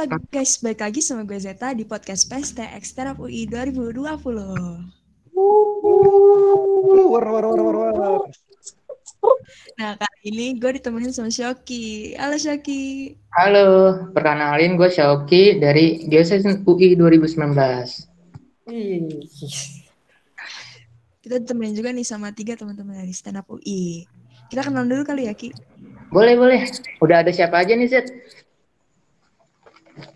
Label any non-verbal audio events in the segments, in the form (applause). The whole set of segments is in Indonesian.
Halo guys, balik lagi sama gue Zeta di podcast PST Exterap UI 2020. War, war, war, war, war. Nah, kali ini gue ditemenin sama Shoki. Halo Shoki. Halo, perkenalin gue Syauki dari Diocese UI 2019. Ih, Kita ditemenin juga nih sama tiga teman-teman dari Stand Up UI. Kita kenal dulu kali ya, Ki. Boleh, boleh. Udah ada siapa aja nih, Zed?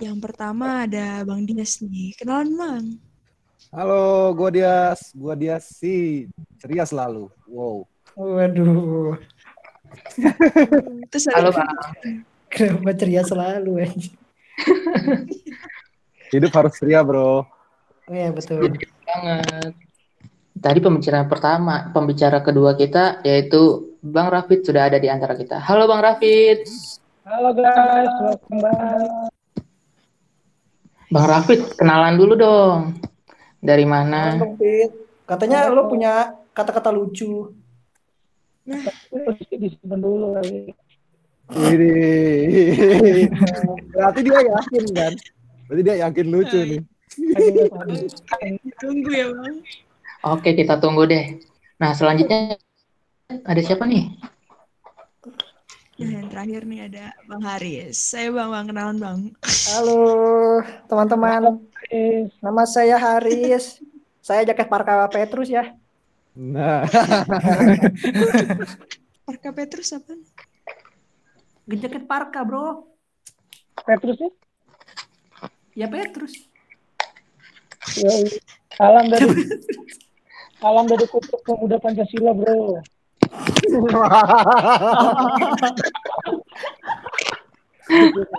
Yang pertama ada Bang Dias nih. Kenalan, Bang. Halo, gua Dias. Gua Dias si ceria selalu. Wow. Waduh, Terus Halo, Bang. kenapa ceria selalu ya? Hidup harus ceria, bro. Oh ya betul. Banget. Tadi pembicara pertama, pembicara kedua kita yaitu Bang Rafid sudah ada di antara kita. Halo Bang Rafid. Halo guys, welcome back. Bang Rafid, kenalan dulu dong. Dari mana? Katanya lo punya kata-kata lucu. Terus disimpan dulu kali. Ini. (laughs) Berarti dia yakin kan? Berarti dia yakin lucu nih. Tunggu ya, Bang. Oke, kita tunggu deh. Nah, selanjutnya ada siapa nih? Nah, yang terakhir nih ada Bang Haris. Saya Bang, Bang. Kenalan, Bang. Halo teman-teman, Eh, nama saya Haris. Saya jaket Parka Petrus ya. Nah, (laughs) Parka Petrus apa? Jaket Parka bro. Petrus ya? Ya Petrus. Yoi. Salam dari salam dari kutub pemuda Pancasila bro.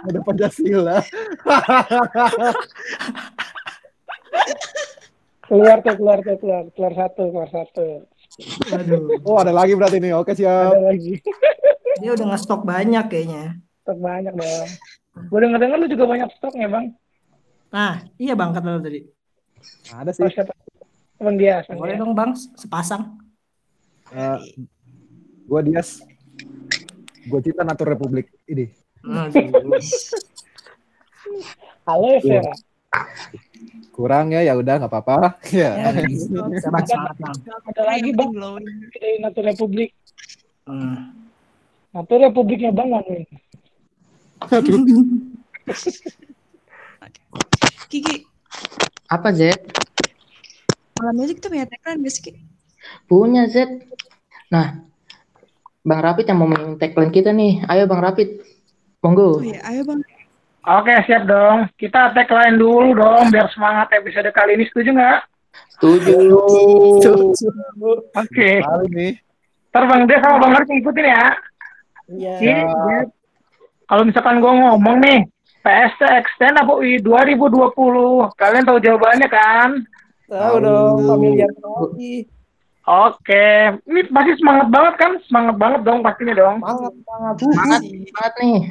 Ada Pancasila. Keluar tuh, keluar tuh, keluar, keluar satu, keluar satu. Waduh, Oh, ada lagi berarti nih. Oke, siap. Ada lagi. dia udah ngestok banyak kayaknya. Stok banyak dong. Gue denger dengar lu juga banyak stoknya bang. Nah, iya bang kata lo tadi. Ada Oh, sih. siapa? Bang Dias. Bang Boleh dong bang, sepasang. Eh, gua Dias. Gua cinta Natur Republik. Ini. Halo ya. Kurang ya, ya udah nggak apa-apa. Ya. Semangat, semangat bang. Ada lagi bang dari Natur Republik. Hmm. Natur Republiknya bang Wanwin. Aduh. (laughs) Kiki, Apa, Zed? malam aja kita punya tagline gak sih, Ki? Punya, Zed. Nah, Bang Rafid yang mau main tagline kita nih. Ayo Bang Rafid. Monggo. Oh ya, ayo Bang. Oke siap dong. Kita tagline dulu dong biar semangat episode kali ini. Setuju nggak? Setuju. Oke. Kali nih. Ntar Bang Des sama Bang Haris ngikutin ya. Iya. Oke, Des. Kalau misalkan gue ngomong nih, PST Extend apa UI 2020, kalian tahu jawabannya kan? Tahu dong, familiar sekali. Oke, ini pasti semangat banget kan? Semangat banget dong pastinya dong. Semangat, semangat. Semangat, semangat nih.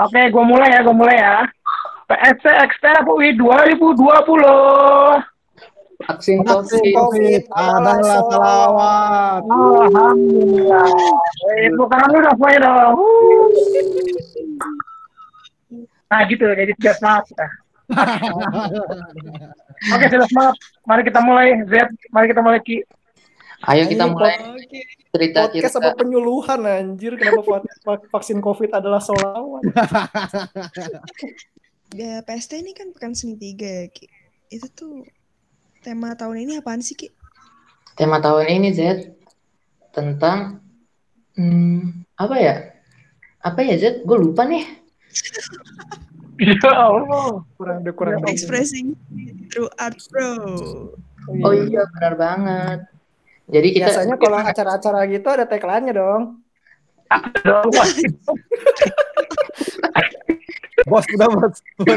Oke, gue mulai ya, gue mulai ya. PST Extend UI 2020. Vaksin COVID. Adalah salawat. Alhamdulillah. Eh, Tepuk tangan lu dong. Nah gitu, jadi sudah semangat kita. (laughs) Oke, sudah semangat. Mari kita mulai. Z, mari kita mulai Ki. Ayo kita Ini mulai Oke. Podcast apa penyuluhan anjir kenapa va- va- vaksin covid adalah solawat Ya, PST ini kan pekan seni tiga ya, Ki. Itu tuh tema tahun ini apaan sih, Ki? Tema tahun ini Z tentang hmm, apa ya? Apa ya Z? Gue lupa nih. (laughs) Ya Allah. kurang deh kurang. Expressing through art, bro. Oh iya benar banget. Jadi kita biasanya kalau acara-acara gitu ada tagline-nya dong. (laughs) Bos, udah bos. (laughs)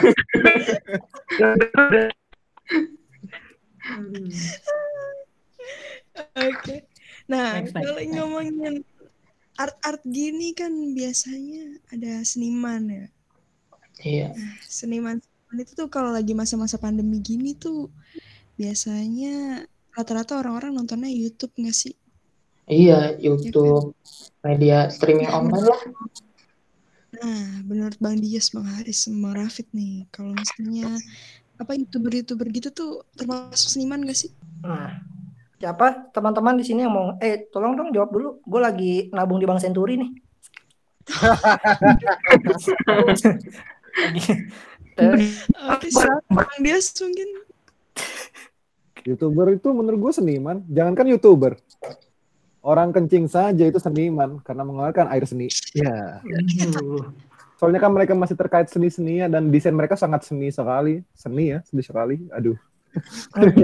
Oke. Nah, kalau ngomongin art-art gini kan biasanya ada seniman ya. iya. Seniman seniman itu tuh kalau lagi masa-masa pandemi gini tuh biasanya rata-rata orang-orang nontonnya YouTube nggak sih? Iya, YouTube, media streaming online lah. Nah, menurut Bang Dias, Bang Haris, sama Bang Rafid nih, kalau misalnya apa youtuber-youtuber gitu tuh termasuk seniman gak sih? Nah, siapa teman-teman di sini yang mau eh tolong dong jawab dulu. Gue lagi nabung di Bank Senturi nih. (laughs) Bang Dias mungkin. (laughs) Youtuber itu menurut gue seniman. Jangankan youtuber. Orang kencing saja itu seniman karena mengeluarkan air seni. Ya. Soalnya kan mereka masih terkait seni-seninya dan desain mereka sangat seni sekali. Seni ya, seni sekali. Aduh. (laughs)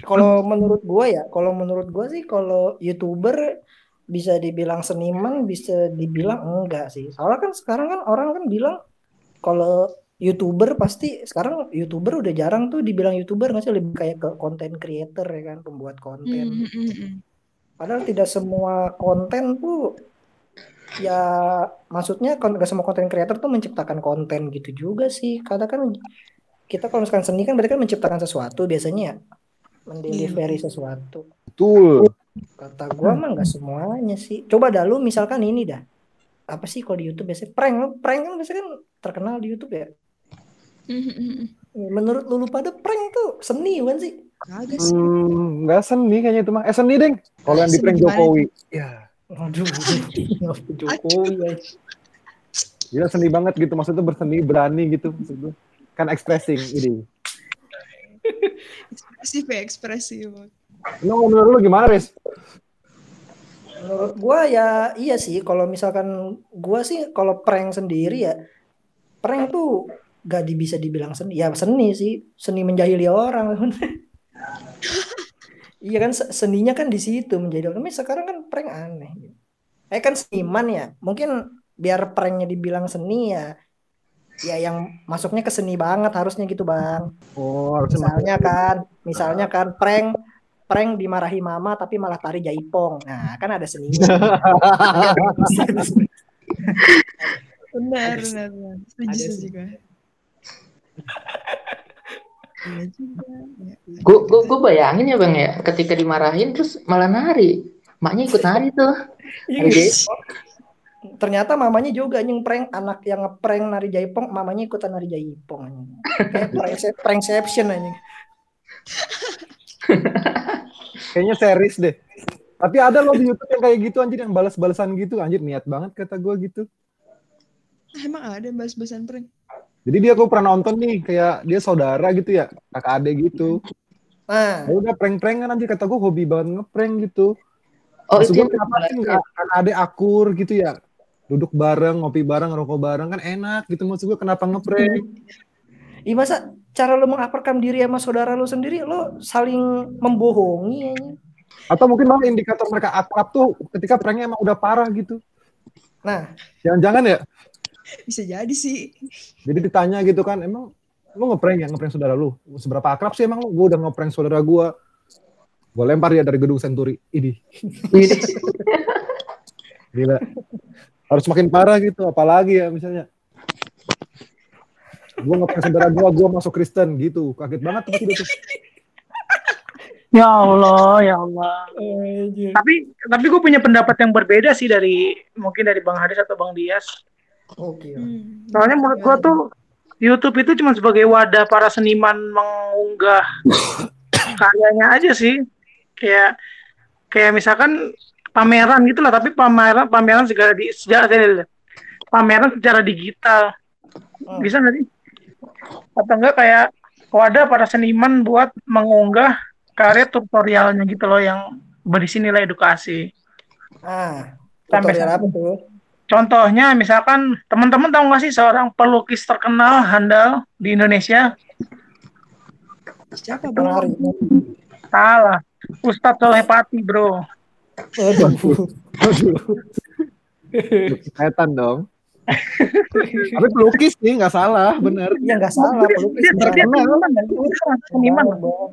Kalau menurut gue ya, kalau menurut gue sih kalau youtuber bisa dibilang seniman, bisa dibilang enggak sih. Soalnya kan sekarang kan orang kan bilang kalau youtuber pasti sekarang youtuber udah jarang tuh dibilang youtuber nggak sih lebih kayak ke content creator ya kan, pembuat konten. Hmm, hmm, hmm, hmm. Padahal tidak semua konten tuh ya maksudnya nggak semua konten creator tuh menciptakan konten gitu juga sih. Karena kan kita kalau misalkan seni kan berarti kan menciptakan sesuatu biasanya ya mendelivery sesuatu. Betul. Kata gua mah nggak semuanya sih. Coba dah lu misalkan ini dah. Apa sih kalau di YouTube biasanya prank, prank kan biasanya kan terkenal di YouTube ya. Hmm, hmm, hmm, hmm. Menurut lu, lu pada prank tuh seni kan sih? Kagak sih. Hmm, nggak seni kayaknya itu mah. Eh seni deng. Kalau yang di prank? Jokowi. Ya. Aduh, Jokowi ya. Gila seni banget gitu. Maksudnya berseni, berani gitu. Maksud gue. Kan expressing ini. Ekspresif ya, ekspresif. Emang menurut lu gimana, Riz? Menurut gua ya iya sih kalau misalkan gua sih kalau prank sendiri ya prank tuh gak di- bisa dibilang seni. Ya seni sih. Seni menjahili orang. (laughs) Iya kan se- seninya kan di situ menjadi orang. Tapi sekarang kan prank aneh eh kan seniman ya. Mungkin biar pranknya dibilang seni ya ya yang masuknya ke seni banget harusnya gitu bang. Oh, harusnya misalnya kan misalnya kan prank prank dimarahi mama tapi malah tari jaipong. Nah kan ada seninya (laughs) Benar, benar, benar. Setuju, sih. Gue. Iya iya Gue gue bayangin ya bang ya, ketika dimarahin terus malah nari, maknya ikut nari tuh. Jaipong. ternyata mamanya juga yang prank anak yang ngeprank nari jaipong mamanya ikutan nari jaipong kayak (laughs) prankception anjing Kayaknya series deh. Tapi ada loh di YouTube yang kayak gitu anjir yang balas-balasan gitu anjir niat banget kata gue gitu. Emang ada bahas-bahasan prank? Jadi dia gue pernah nonton nih kayak dia saudara gitu ya, kakak adik gitu. nah Ya udah prank-prankan anjir kata gue hobi banget ngeprank gitu. Oh Maksud itu gue kenapa sih kakak adik akur gitu ya? Duduk bareng, ngopi bareng, ngerokok bareng kan enak gitu maksud gue kenapa ngeprank? Ih masa cara lu mengaparkan diri sama saudara lu sendiri lo saling membohongi anjing. Atau mungkin malah indikator mereka akrab tuh ketika pranknya emang udah parah gitu. nah Jangan-jangan ya, (laughs) Bisa jadi sih. jadi ditanya gitu kan, emang lu ngeprank ya, ngeprank saudara lu? Seberapa akrab sih emang lu? Gue udah ngeprank saudara gue. Gue lempar dia dari gedung Senturi. Ini, (laughs) gila. Harus makin parah gitu, apalagi ya misalnya. Gue ngeprank saudara gue, gue masuk Kristen gitu. Kaget banget tuh tuh. (laughs) Ya Allah, ya Allah. Tapi tapi gue punya pendapat yang berbeda sih dari mungkin dari Bang Haris atau Bang Dias. Oke Hmm. Soalnya menurut gue tuh YouTube itu cuma sebagai wadah para seniman mengunggah (coughs) karyanya aja sih. Kayak kayak misalkan pameran gitu lah, tapi pameran pameran secara di secara pameran secara digital. Hmm. Bisa nggak sih? Atau enggak kayak wadah para seniman buat mengunggah karya tutorialnya gitu loh yang berisi nilai edukasi. ah Sampai tutorial saat apa tuh Contohnya misalkan teman-teman tahu nggak sih seorang pelukis terkenal handal di Indonesia? Siapa bro? penari Salah. Ustadz Soleh Pati, bro. aduh Aduh. Setan dong. Tapi pelukis nih, nggak salah, bener. ya nggak salah pelukis Dia, dia, dia benar. seniman? Dia seniman. Benar,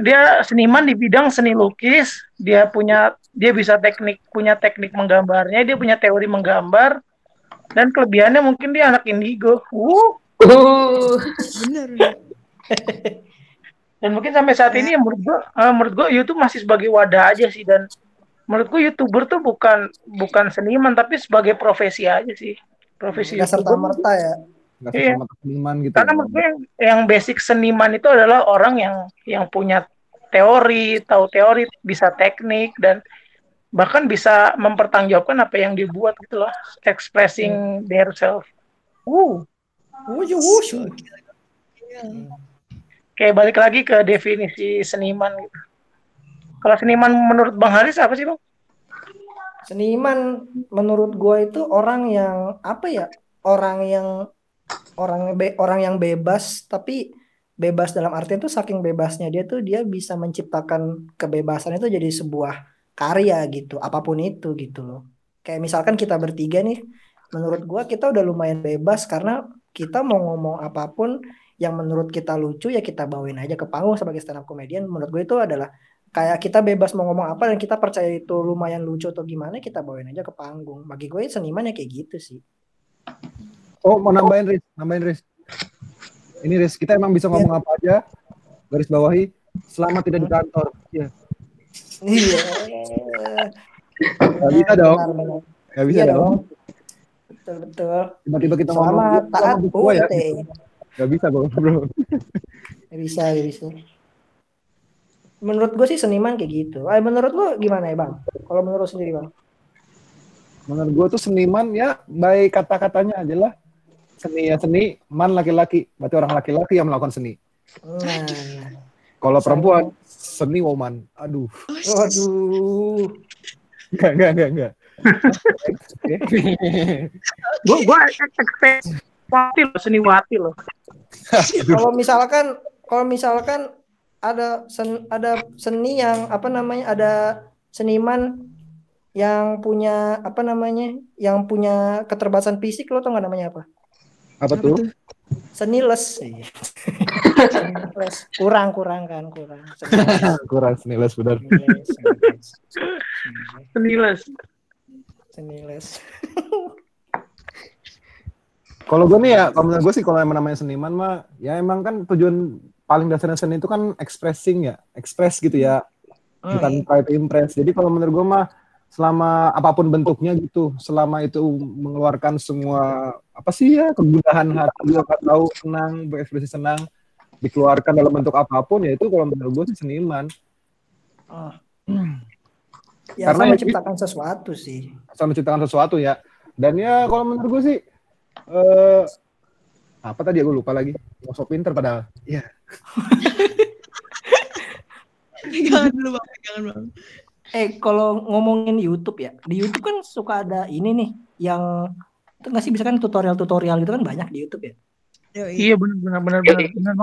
Dia seniman di bidang seni lukis. Dia punya dia bisa teknik punya teknik menggambarnya. Dia punya teori menggambar. Dan kelebihannya mungkin dia anak indigo. Uh. Uh, Bener. (laughs) Dan mungkin sampai saat ini ya menurut gua, eh, menurut gua YouTube masih sebagai wadah aja sih dan menurut gua YouTuber tuh bukan bukan seniman tapi sebagai profesi aja sih. profesi Nggak serta merta ya. Nggak Iya. seniman gitu. Karena menurut gue yang, yang basic seniman itu adalah orang yang yang punya teori, tahu teori, bisa teknik dan bahkan bisa mempertanggungjawabkan apa yang dibuat gitu loh, expressing their self. Uh, wushu. kayak balik lagi ke definisi seniman gitu. Kalau seniman menurut Bang Haris apa sih Bang? Seniman menurut gua itu orang yang apa ya? Orang yang orang be- orang yang bebas tapi bebas dalam artian tuh saking bebasnya dia tuh dia bisa menciptakan kebebasan itu jadi sebuah karya gitu, apa pun itu gitu loh. Kayak misalkan kita bertiga nih, menurut gua kita udah lumayan bebas karena kita mau ngomong apa pun yang menurut kita lucu ya kita bawain aja ke panggung sebagai stand up comedian. Menurut gue itu adalah kayak kita bebas mau ngomong apa dan kita percaya itu lumayan lucu atau gimana kita bawain aja ke panggung. Bagi gue seniman ya kayak gitu sih. Oh, mau nambahin Riz, nambahin Riz. Ini Riz, kita emang bisa ngomong apa aja. Garis bawahi, selama tidak di kantor. Iya. Iya. Gak bisa dong. Gak bisa Iya dong. Betul betul. Tiba-tiba kita Selama ngomong. taat "Gua gua ya. UIT. Gak bisa bro. bro. Ya bisa, ya bisa. Menurut gue sih seniman kayak gitu. Eh, menurut lu gimana ya bang? Kalau menurut sendiri bang? Menurut gue tuh seniman ya baik kata-katanya aja lah. Seni ya seni, man laki-laki. Berarti orang laki-laki yang melakukan seni. Nah, Kalau perempuan, seni woman. Aduh. waduh. Enggak, enggak, enggak, enggak. (laughs) Gue gue expect wati loh, seni wati loh. Kalau misalkan, kalau misalkan ada sen, ada seni yang apa namanya, ada seniman yang punya apa namanya, yang punya keterbatasan fisik, lo tau nggak namanya apa? Apa Apa tuh? tuh? Seniles. (laughs) Seniles. kurang, kurang kan, kurang. Seniles, (laughs) Kurang seni les benar. seniles, seniles. Seniles. Seniles. (laughs) Kalau gue nih ya, kalau menurut gue sih kalau yang namanya seniman mah, ya emang kan tujuan paling dasarnya seni itu kan expressing ya, express gitu ya, bukan try to impress. Jadi kalau menurut gue mah, selama apa pun bentuknya gitu, selama itu mengeluarkan semua apa sih ya kegundahan hati, apa tahu senang, berekspresi senang, dikeluarkan dalam bentuk apa pun ya itu kalau menurut gue sih seniman. Oh. (clears throat) Ya, Karena ya- menciptakan sesuatu sih. Asal menciptakan sesuatu ya. Dan ya kalau menurut gue sih, eh apa tadi gue lupa lagi. Mau sok pinter padahal. Iya. (laughs) Pegangan dulu bang, pegangan bang. Eh, kalau ngomongin YouTube ya, di YouTube kan suka ada ini nih, yang itu nggak sih bisa kan tutorial-tutorial gitu kan banyak di YouTube ya. Yoi. Iya benar benar benar benar.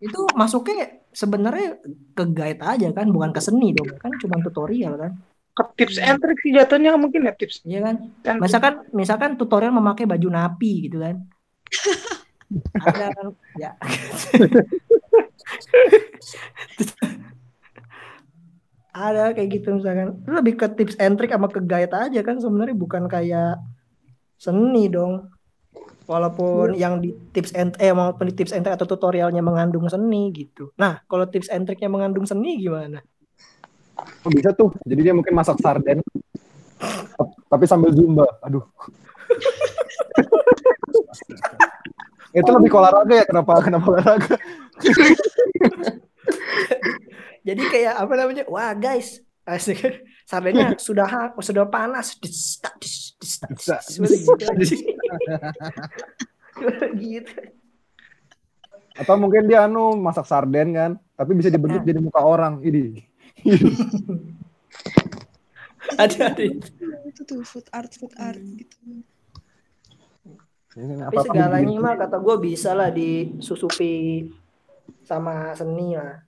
Itu masuknya sebenarnya ke guide aja kan, bukan ke seni dong, kan cuma tutorial kan. Ke tips and trick sih jatuhnya mungkin ya tips Iya kan? and. Misalkan misalkan tutorial memakai baju napi gitu kan. Ada kan (laughs) ya. Ada kayak gitu misalkan. Itu lebih ke tips and trick sama ke guide aja kan sebenarnya bukan kayak seni dong. Walaupun yang di tips and eh maupun di tips and trick atau tutorialnya mengandung seni gitu. Nah, kalau tips and tricknya mengandung seni gimana? Oh, bisa tuh. Jadi dia mungkin masak sarden. Tapi sambil zumba. Aduh. (laughs) itu lebih ke olahraga ya kenapa kenapa olahraga (laughs) Jadi kayak apa namanya? Wah, guys. Sardennya (laughs) sudah sudah panas. Dis, dis, (laughs) gitu. atau mungkin dia anu masak sarden kan tapi bisa dibentuk jadi muka orang ini (laughs) Ada ada. Itu tuh food art, food art gitu. Tapi segalanya mah kata gue bisa lah disusupi sama seni lah.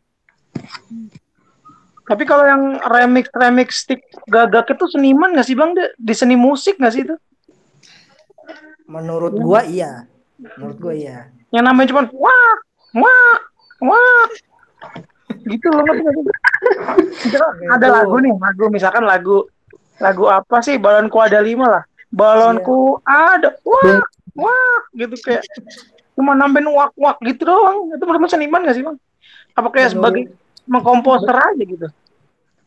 Tapi kalau yang remix remix stick gagak itu seniman nggak sih bang? Di, di seni musik nggak sih itu? Menurut gua iya. Menurut gua iya. Yang namanya cuma wah wah wah gitu loh? Misalkan ada Itu. lagu nih lagu misalkan lagu lagu apa sih balonku ada lima lah balonku ada wah wah gitu kayak cuma nambahin wak wak gitu doang itu benar seniman nggak sih bang? Apa kayak sebagai mengkomposer aja gitu?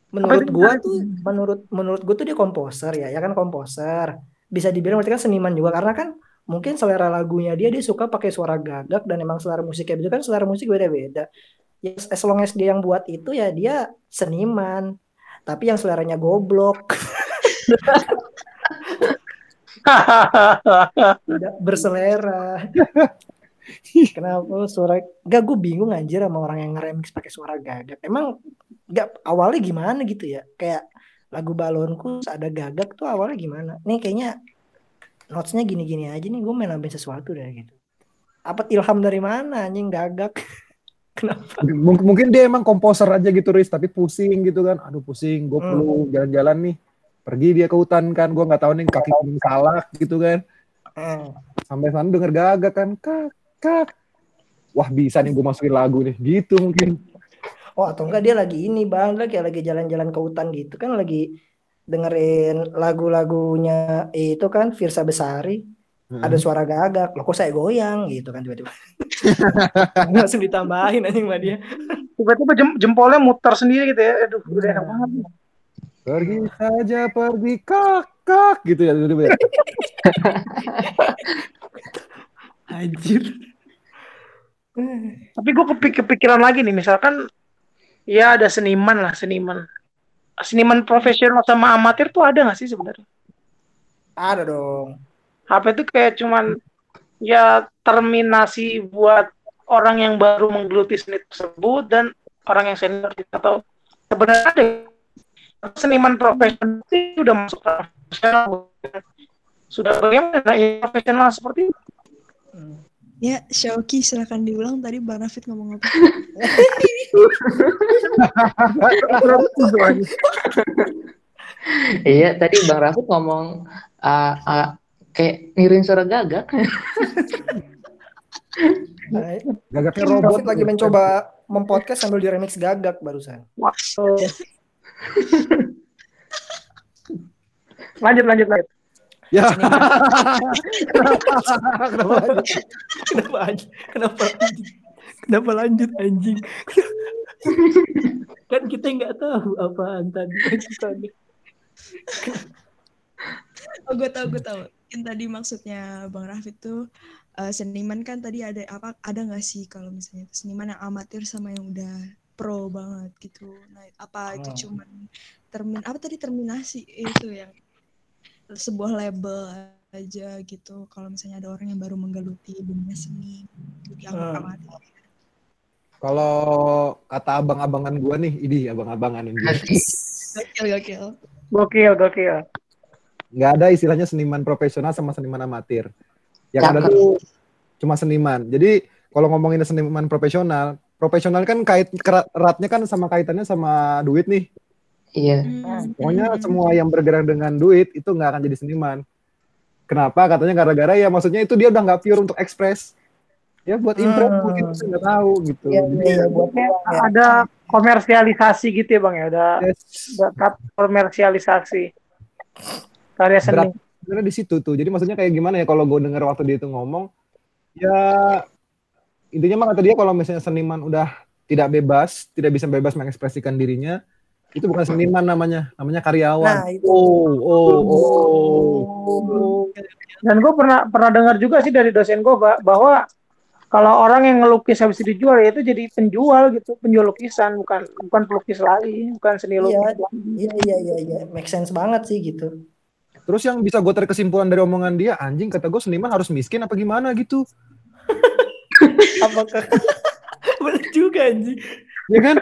Menurut gua tuh menurut menurut gua tuh dia komposer ya, ya kan komposer. bisa dibilang berarti kan seniman juga karena kan mungkin selera lagunya dia dia suka pakai suara gagak dan emang selera musiknya itu kan selera musik beda-beda. Ya, as long as dia yang buat itu ya dia seniman. Tapi yang seleranya goblok. (laughs) tidak berselera. (laughs) Kenapa suara Gak gue bingung anjir sama orang yang ngeremix pakai suara gagak. Emang gak awalnya gimana gitu ya? Kayak lagu balonku ada gagak tuh awalnya gimana? Nih kayaknya notesnya gini-gini aja nih gue main nambahin sesuatu deh gitu. Apa ilham dari mana anjing gagak? (laughs) Kenapa? Mungkin, mungkin dia emang komposer aja gitu Riz, tapi pusing gitu kan. Aduh pusing, gue perlu jalan-jalan nih. Pergi dia ke hutan kan, gue nggak tahu nih kaki salah gitu kan. Hmm. Sampai sana denger gagak kan, kak, kak. Wah bisa nih gue masukin lagu nih, gitu mungkin. Oh atau enggak dia lagi ini bang, lagi lagi jalan-jalan ke hutan gitu kan lagi dengerin lagu-lagunya itu kan Firsa Besari. Ada suara gagak, loh kok saya goyang gitu kan tiba-tiba. (laughs) Langsung ditambahin anjing sama dia. Tiba-tiba jem- jempolnya muter sendiri gitu ya. Aduh, udah enak banget. Pergi saja, pergi kak, kak gitu ya. tiba-tiba ya. (laughs) Anjir. Tapi gue kepik kepikiran lagi nih, misalkan ya ada seniman lah, seniman. Seniman profesional sama amatir tuh ada gak sih sebenarnya? Ada dong. Apa itu kayak cuman ya terminasi buat orang yang baru menggeluti seni tersebut dan orang yang senior atau sebenarnya ada seniman profesional itu udah masuk profesional sudah bagaimana ya profesional seperti itu? Ya, Shoki silakan diulang tadi Bang Rafid ngomong apa? (laughs) Iya, tadi Bang Rafid ngomong kayak nirin suara gagak. (laughs) Gagaknya Robot lagi mencoba mempodcast sambil di remix gagak barusan. Waktu lanjut lanjut lanjut. Ya. Kenapa lanjut? Kenapa anjing? Kenapa lanjut? Kenapa lanjut anjing? kan kita nggak tahu apaan tadi. Oh, gue tau, gue tau. Yang tadi maksudnya Bang Rafid tuh eh, seniman kan tadi ada apa ada nggak sih kalau misalnya itu seniman yang amatir sama yang udah pro banget gitu. Nah, apa itu Oh. cuman termin apa tadi terminasi itu yang sebuah label aja gitu. Kalau misalnya ada orang yang baru menggeluti dunia seni dianggap Hmm. amatir. Kalau kata abang-abangan gua nih, ini abang-abangan ini. Gokil, gokil. Gokil gokil. Nggak ada istilahnya seniman profesional sama seniman amatir. Yang ada tuh cuma seniman. Jadi kalau ngomongin seniman profesional, profesional kan kait kerat- eratnya kan sama kaitannya sama duit nih. Iya. Hmm. Pokoknya Hmm. semua yang bergerak dengan duit itu nggak akan jadi seniman. Kenapa? Katanya gara-gara ya maksudnya itu dia udah nggak pure untuk ekspres. Ya buat impress Hmm. mungkin saya nggak tahu gitu. Iya, Jadi, iya, buat uang ya. ada komersialisasi gitu ya bang ya, ada yes, ada komersialisasi karya seni. Berat. sebenarnya di situ tuh. Jadi maksudnya kayak gimana ya kalau gue denger waktu dia itu ngomong, ya intinya mah kata dia kalau misalnya seniman udah tidak bebas, tidak bisa bebas mengekspresikan dirinya, itu bukan seniman namanya, namanya karyawan. Nah, itu. Oh, oh, oh. Dan gue pernah pernah dengar juga sih dari dosen gue bahwa kalau orang yang ngelukis habis dijual ya itu jadi penjual gitu, penjual lukisan bukan bukan pelukis lagi, bukan seni Iya, lukis. iya, iya, iya, iya, make sense banget sih gitu. Terus yang bisa gue tarik kesimpulan dari omongan dia, anjing kata gue seniman harus miskin apa gimana gitu. (laughs) Apakah (laughs) benar juga anjing? Ya kan?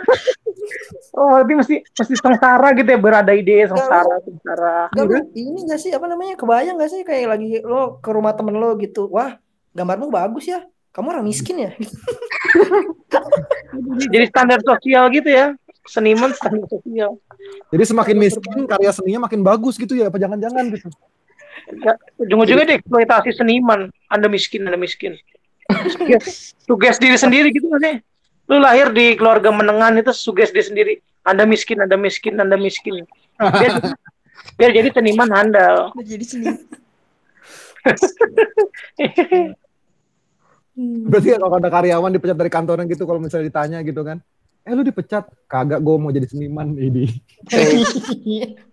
Oh, berarti mesti mesti sengsara gitu ya, berada ide sengsara, sengsara. Gak lu ini gak sih apa namanya kebayang gak sih kayak lagi lo ke rumah temen lo gitu, wah gambarmu bagus ya, kamu orang miskin ya? (laughs) Jadi standar sosial gitu ya, seniman standar sosial. Jadi semakin miskin, karya seninya makin bagus gitu ya, apa jangan-jangan gitu. Ya, ujung-ujungnya deh eksploitasi seniman. Anda miskin, Anda miskin. (laughs) Suges diri sendiri gitu nggak sih? Lu lahir di keluarga menengah itu suges diri sendiri. Anda miskin, Anda miskin, Anda miskin. Biar, (laughs) biar jadi seniman handal. Jadi seni. (laughs) Berarti kalau ada karyawan dipecat dari kantornya gitu, kalau misalnya ditanya gitu kan, eh lu dipecat? Kagak, gue mau jadi seniman. Ini. (laughs)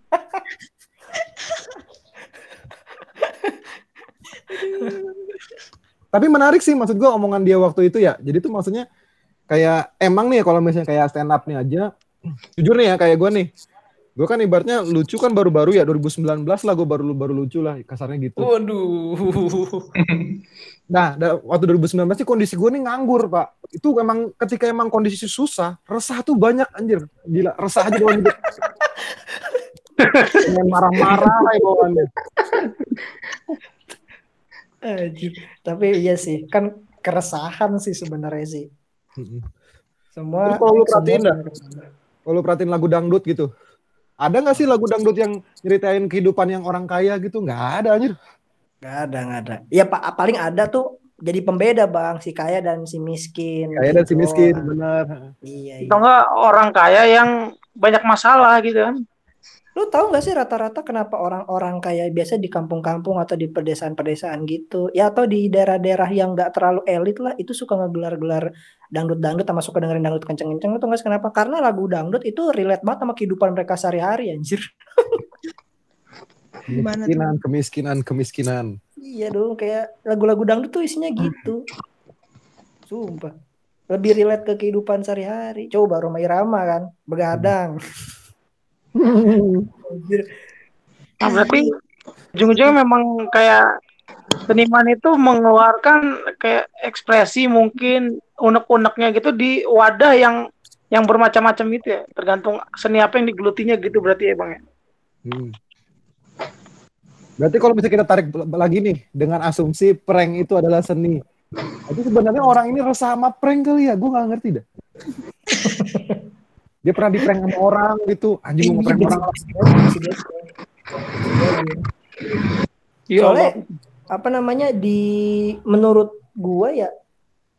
tapi menarik sih maksud gua omongan dia waktu itu ya. Jadi tuh maksudnya kayak emang nih kalau misalnya kayak stand up nih aja, jujur nih ya kayak gua nih. Gue kan ibaratnya lucu kan baru-baru ya 2019 lah gue baru baru lucu lah kasarnya gitu. Waduh. Nah, waktu 2019 sih kondisi gue nih nganggur, Pak. Itu emang ketika emang kondisi susah, resah tuh banyak anjir. Gila, resah aja hidup. (laughs) Pengen marah-marah ya bawaannya. Anjir. Tapi iya sih, kan keresahan sih sebenarnya sih. Semua Terus kalau lu perhatiin dah, kalau lu perhatiin lagu dangdut gitu, ada nggak sih lagu dangdut yang nyeritain kehidupan yang orang kaya gitu? Nggak ada anjir. Nggak ada, nggak ada. Ya pak paling ada tuh jadi pembeda bang si kaya dan si miskin. Kaya dan si gitu. miskin, bener. Iya, iya. Atau enggak orang kaya yang banyak masalah gitu kan. Lu tahu nggak sih rata-rata kenapa orang-orang kaya biasa di kampung-kampung atau di pedesaan-pedesaan gitu, ya atau di daerah-daerah yang nggak terlalu elit lah, itu suka ngegelar-gelar dangdut-dangdut sama suka dengerin dangdut kenceng-kenceng. Lu tau nggak sih kenapa? Karena lagu dangdut itu relate banget sama kehidupan mereka sehari-hari, anjir. (laughs) Kemiskinan, kemiskinan, kemiskinan. Iya dong, kayak lagu-lagu dangdut tuh isinya gitu. Sumpah. Lebih relate ke kehidupan sehari-hari. Coba Roma Irama kan, begadang. Anjir. (laughs) Nah, berarti ujung-ujungnya memang kayak seniman itu mengeluarkan kayak ekspresi mungkin unek-uneknya gitu di wadah yang yang bermacam-macam gitu ya. Tergantung seni apa yang digelutinya gitu berarti ya Bang ya. Hmm. Berarti kalau bisa kita tarik lagi nih dengan asumsi prank itu adalah seni. Itu sebenarnya orang ini resah sama prank kali ya? Gue nggak ngerti dah. (laughs) Dia pernah di prank sama orang gitu. Anjing mau prank orang. Iya. Soalnya apa namanya di menurut gua ya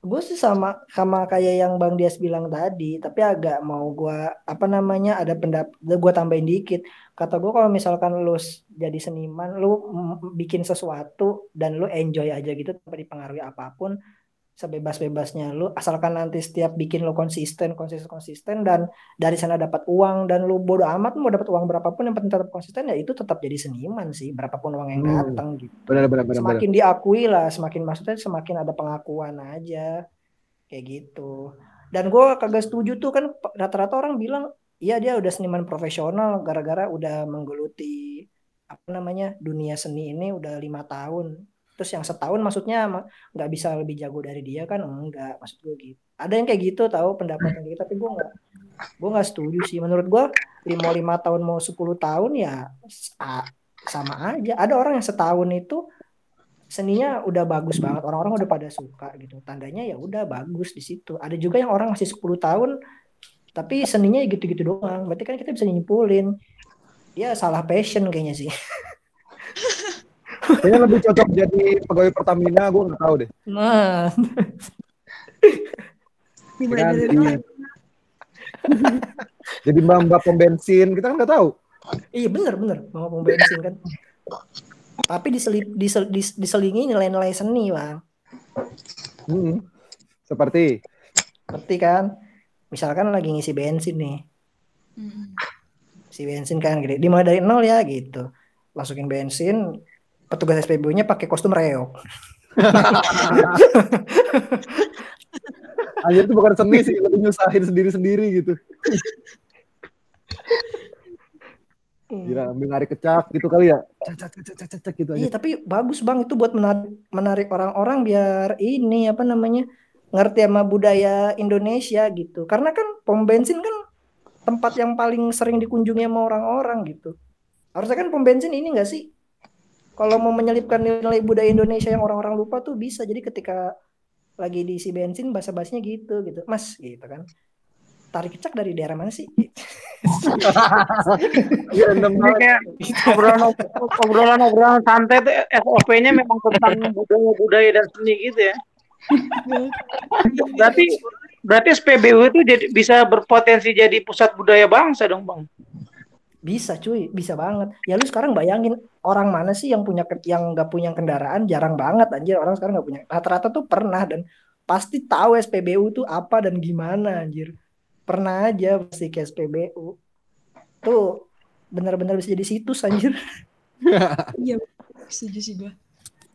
gue sih sama sama kayak yang Bang Dias bilang tadi tapi agak mau gua apa namanya ada pendapat gua tambahin dikit kata gua kalau misalkan lu jadi seniman lu bikin sesuatu dan lu enjoy aja gitu tanpa dipengaruhi apa pun sebebas-bebasnya lu asalkan nanti setiap bikin lu konsisten konsisten konsisten dan dari sana dapat uang dan lu bodo amat mau dapat uang berapapun yang penting tetap konsisten ya itu tetap jadi seniman sih berapapun uang yang Hmm. datang gitu Benar benar benar. benar. semakin diakui lah semakin maksudnya semakin ada pengakuan aja kayak gitu dan gue kagak setuju tuh kan rata-rata orang bilang iya dia udah seniman profesional gara-gara udah menggeluti apa namanya dunia seni ini udah lima tahun terus yang setahun maksudnya ma- nggak bisa lebih jago dari dia kan? Enggak maksud gue gitu. Ada yang kayak gitu tahu pendapat yang gitu tapi gue nggak gue nggak setuju sih. Menurut gue lima lima tahun mau 10 tahun ya sama aja. Ada orang yang setahun itu seninya udah bagus banget. Orang-orang udah pada suka gitu. Tandanya ya udah bagus di situ. Ada juga yang orang masih 10 tahun tapi seninya ya gitu-gitu doang. Berarti kan kita bisa nyimpulin. Ya salah passion kayaknya sih (laughs) Kayaknya lebih cocok jadi pegawai Pertamina. Gue nggak tahu deh. nah. Jadi mbak mbak pom bensin. Kita kan nggak tahu. iya bener bener mau pom bensin kan tapi diselip, disel, dis- diselingi nilai-nilai seni bang Hmm. Seperti seperti kan misalkan lagi ngisi bensin nih Mm-mm. si bensin kan gede dimulai dari nol ya gitu masukin bensin petugas SPBU-nya pakai kostum reok (laughs) Anjir itu bukan seni sih, lebih nyusahin sendiri-sendiri gitu. Gila, ambil narik kecak gitu kali ya. Cak, cak, cak, cak, cak, cak, gitu Iya, aja. tapi bagus Bang itu buat menarik menarik orang-orang biar ini apa namanya? ngerti sama budaya Indonesia gitu. Karena kan pom bensin kan tempat yang paling sering dikunjungi sama orang-orang gitu. Harusnya kan pom bensin ini enggak sih? Kalau mau menyelipkan nilai budaya Indonesia yang orang-orang lupa tuh bisa. Jadi ketika lagi diisi bensin basa-basinya gitu gitu. Mas gitu kan. Tarik kecak dari daerah mana sih? (laughs) Iya, banget. kayak obrolan obrolan obrolan santai tuh SOP-nya memang tentang budaya budaya dan seni gitu ya. Berarti berarti SPBU itu jadi bisa berpotensi jadi pusat budaya bangsa dong bang. Bisa cuy, bisa banget. Ya lu sekarang bayangin orang mana sih yang punya yang nggak punya kendaraan jarang banget anjir orang sekarang nggak punya. Rata-rata tuh pernah dan pasti tahu SPBU tuh apa dan gimana anjir. Pernah aja pasti ke SPBU. Tuh benar-benar bisa jadi situs anjir. (laughs) Iya, setuju sih gue.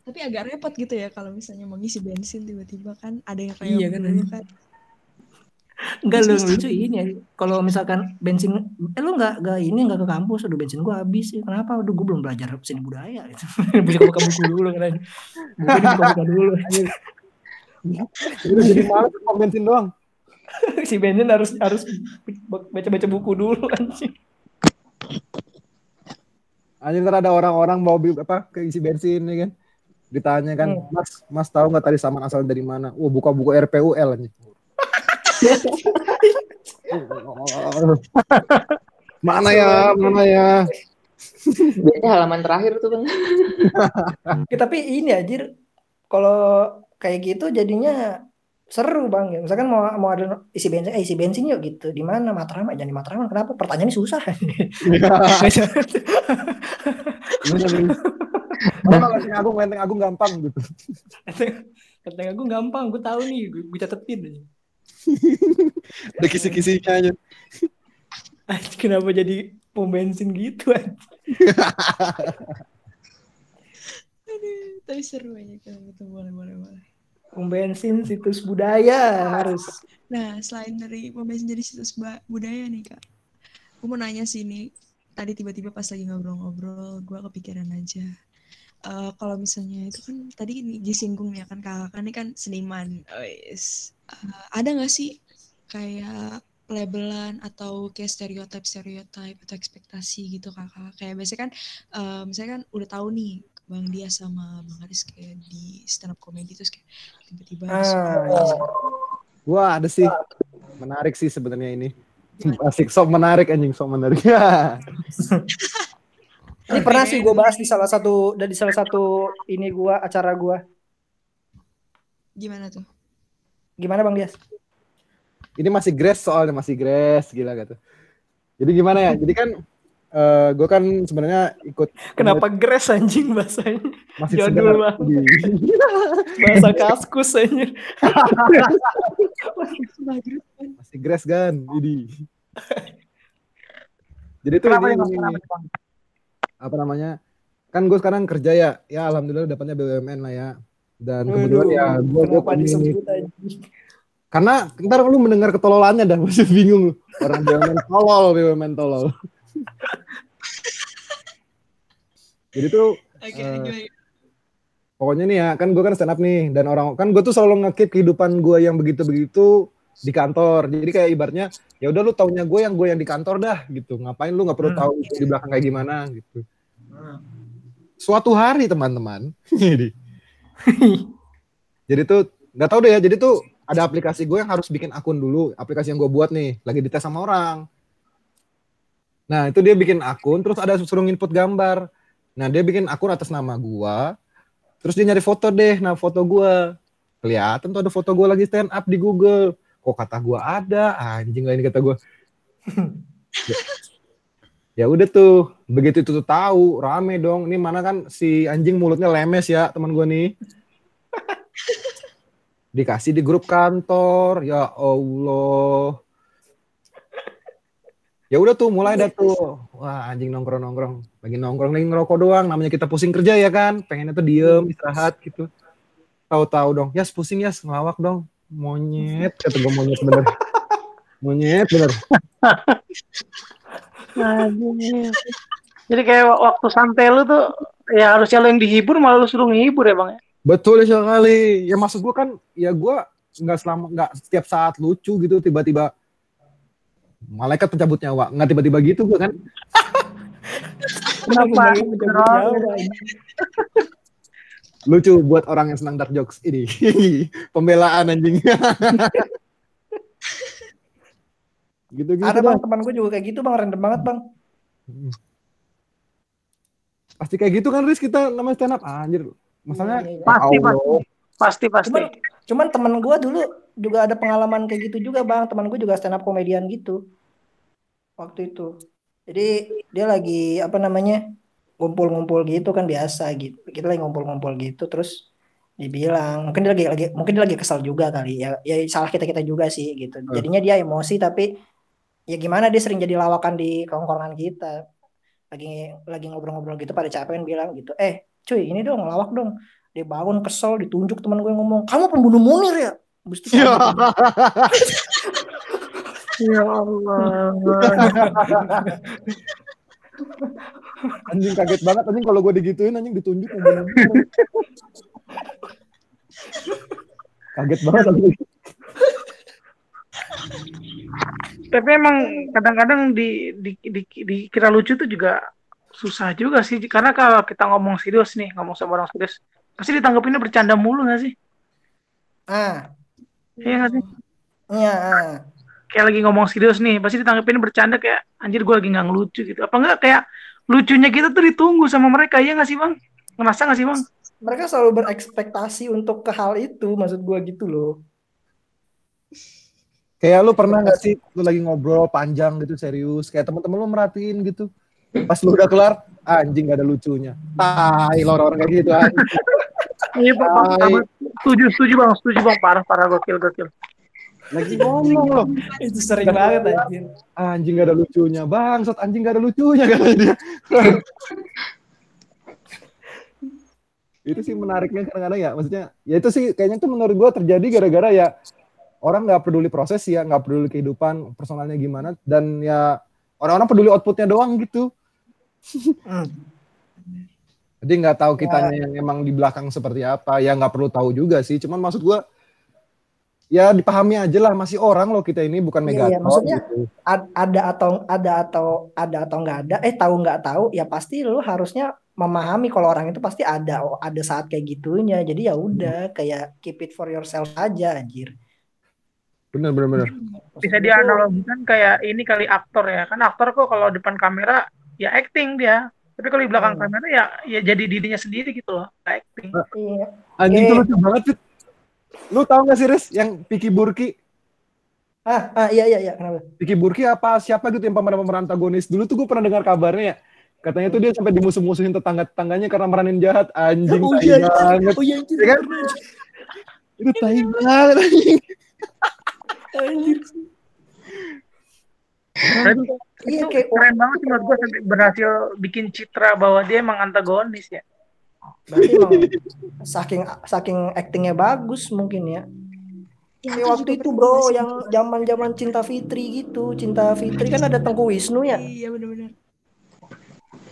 Tapi agak repot gitu ya kalau misalnya mau ngisi bensin tiba-tiba kan ada yang kayak Iya kan, kan. Enggak lu lucu ini ya. Kalau misalkan bensin eh lu enggak enggak ini enggak ke kampus, aduh bensin gua habis. Ya, Kenapa? Aduh gua belum belajar seni budaya gitu. (laughs) Buka buku dulu kan. Buku buka dulu. Itu jadi malas pom bensin doang. (laughs) si bensin harus harus baca-baca buku dulu kan sih. Anjir ntar ada orang-orang bawa bi- apa ke isi bensin ya kan. Ditanya kan, Hmm. Mas, Mas tahu nggak tadi saman asal dari mana? Wah, buka buku RPUL anjing. Mana ya, mana ya? Biasanya halaman terakhir tuh bang. Ya, tapi ini anjir kalau kayak gitu jadinya seru bang ya. Misalkan mau mau ada isi bensin, eh isi bensin yuk gitu. Di mana Matraman? Jangan di Matraman. Kenapa? Pertanyaannya susah. (laughs) Mana Lenteng Agung, Lenteng Agung gampang gitu. Kata aku gampang, gue tahu nih, gue, gue catetin. (laughs) Ada kisi-kisinya aja. (laughs) Kenapa jadi pom bensin gitu? (laughs) Aduh, tapi seru aja kalau gitu boleh boleh boleh. Pom bensin situs budaya harus. Nah, selain dari pom bensin jadi situs budaya nih kak, aku mau nanya sih ini. Tadi tiba-tiba pas lagi ngobrol-ngobrol, gue kepikiran aja. Eh, kalau misalnya itu kan tadi disinggung ya kan kakak ini kan seniman. Wes. Eh, ada nggak sih kayak labelan atau kayak stereotip stereotip atau ekspektasi gitu kakak? Kayak biasanya kan, eh, misalnya kan udah tahu nih Bang Dia sama Bang Aris kayak di stand up comedy terus kayak tiba-tiba Ah, iya. Wah, ada sih. Menarik sih sebenarnya ini. (laughs) Asik, sok menarik anjing, sok menarik. (laughs) Ini pernah sih gue bahas di salah satu dari salah satu ini gua acara gua. gimana tuh? Gimana Bang Dias? ini masih grace soalnya masih grace gila gitu. Jadi gimana ya? Jadi kan eh gue kan sebenarnya ikut Kenapa gres anjing bahasanya? masih Jadul segar. banget. Bahasa kaskus anjir. masih grace kan jadi jadi tuh Kenapa ini, ya, ini- apa namanya kan gue sekarang kerja ya ya alhamdulillah dapatnya BUMN lah ya dan Waduh, kemudian ya gue ini disebut anjing? karena ntar lu mendengar ketololannya dah (laughs) masih bingung lu. orang BUMN tolol BUMN tolol (laughs) jadi tuh Oke, Eh, gimana? pokoknya nih ya kan gue kan stand up nih dan orang kan gue tuh selalu ngekip kehidupan gue yang begitu begitu di kantor jadi kayak ibaratnya ya udah lu taunya gue yang gue yang di kantor dah gitu ngapain lu nggak perlu Hmm. tahu di belakang kayak gimana gitu suatu hari teman-teman (laughs) (laughs) jadi tuh nggak tahu deh ya jadi tuh ada aplikasi gue yang harus bikin akun dulu aplikasi yang gue buat nih lagi dites sama orang. Nah itu dia bikin akun terus ada suruh input gambar. Nah dia bikin akun atas nama gue terus dia nyari foto deh nah foto gue kelihatan tuh ada foto gue lagi stand up di Google. Kok kata gue ada? Anjing lah ini kata gue (laughs) ya, udah tuh begitu itu tuh tahu rame dong. Ini mana kan si anjing mulutnya lemes ya teman gue nih. (laughs) Dikasih di grup kantor ya Allah. Ya udah tuh mulai dah tuh. Wah anjing nongkrong nongkrong lagi nongkrong lagi ngerokok doang namanya kita pusing kerja ya kan. Pengennya tuh diem istirahat gitu. Tahu-tahu dong ya pusing ya ngelawak dong. Monyet kata gue monyet bener. (laughs) Monyet bener. (laughs) Jadi kayak waktu santai lu tuh ya harusnya lu yang dihibur malah lu suruh ngehibur ya bang ya. Betul sekali. Ya maksud gue kan, ya gue nggak selama nggak setiap saat lucu gitu tiba-tiba malaikat pencabut nyawa nggak tiba-tiba gitu gue kan. (laughs) Kenapa? Lucu buat orang yang senang dark jokes ini. (laughs) Pembelaan anjing (laughs) gitu gitu Ada bang teman gue juga kayak gitu bang random banget bang. pasti kayak gitu kan Riz kita namanya stand up anjir masalahnya Iya, iya. Pasti, Allah. Pasti pasti. Cuman cuman teman gue dulu juga ada pengalaman kayak gitu juga bang. Teman gue juga stand up komedian gitu waktu itu. Jadi dia lagi apa namanya ngumpul-ngumpul gitu kan biasa gitu. Kita lagi ngumpul-ngumpul gitu terus dibilang mungkin dia lagi lagi mungkin dia lagi kesal juga kali ya ya salah kita kita juga sih gitu jadinya dia emosi tapi ya gimana dia sering jadi lawakan di kongkongan kita lagi lagi ngobrol-ngobrol gitu pada capek kan bilang gitu eh cuy ini dong lawak dong dia bangun kesel ditunjuk teman gue ngomong kamu pembunuh Munir ya Habis itu Ya. (laughs) Ya Allah. (laughs) anjing kaget banget anjing kalau gue digituin anjing ditunjuk ngomong. (laughs) kaget banget anjing. Tapi emang kadang-kadang di, di, di, dikira lucu tuh juga susah juga sih. Karena kalau kita ngomong serius nih, ngomong sama orang serius, pasti ditanggapinnya bercanda mulu gak sih? ah Iya gak sih? iya ah. Kayak lagi ngomong serius nih, pasti ditanggapinnya bercanda kayak anjir gue lagi nggak ngelucu gitu. Apa enggak kayak lucunya kita tuh ditunggu sama mereka, iya gak sih bang? Ngerasa gak sih bang? mereka selalu berekspektasi untuk ke hal itu maksud gue gitu loh Kayak lu pernah nggak sih lu lagi ngobrol panjang gitu serius, kayak teman-teman lu merhatiin gitu. Pas lu udah kelar, anjing gak ada lucunya. Tai lo orang-orang kayak gitu anjing. Iya bang, bang, setuju, setuju bang, setuju bang, parah, parah, gokil, gokil. Lagi ngomong loh. itu sering banget anjir Anjing gak ada lucunya. Bangsat anjing gak ada lucunya (laughs) katanya dia. itu sih menariknya kadang-kadang ya. Maksudnya ya itu sih kayaknya tuh menurut gua terjadi gara-gara ya orang nggak peduli proses ya, nggak peduli kehidupan personalnya gimana dan ya orang-orang peduli outputnya doang gitu. Hmm. Jadi nggak tahu kitanya yang emang di belakang seperti apa. Ya nggak perlu tahu juga sih. Cuman maksud gua ya dipahami aja lah masih orang loh kita ini bukan Iya, Megatron iya, maksudnya gitu. Ad- ada atau ada atau ada atau nggak ada eh tahu nggak tahu ya pasti lu harusnya memahami kalau orang itu pasti ada oh, ada saat kayak gitunya jadi ya udah kayak keep it for yourself aja anjir Bener bener bener. Maksud Bisa dianalogikan kayak ini kali aktor ya. Kan aktor kok kalau depan kamera ya acting dia. Tapi kalau di belakang Hmm. kamera ya ya jadi dirinya sendiri gitu loh, acting. iya Anjing Eh. tuh lucu banget Fit. Lu tahu gak sih Riz yang Piki Burki? ah, ah iya iya iya kenapa Piki Burki apa siapa gitu yang pemeran-pemeran antagonis dulu tuh gue pernah dengar kabarnya ya. Katanya tuh dia sampai dimusuh-musuhin tetangga-tetangganya karena meranin jahat. Anjing oh iya iya. banget. oh iya anjir Ya kan? Itu tai banget anjing. Anjir. Dan iya itu kayak keren banget sih menurut gue sampai berhasil bikin citra bahwa dia emang antagonis ya. berarti emang saking saking actingnya bagus mungkin ya. Ya, Kayak waktu itu bro yang zaman zaman cinta Fitri gitu. Cinta Fitri kan ada Tengku Wisnu ya? Iya benar-benar.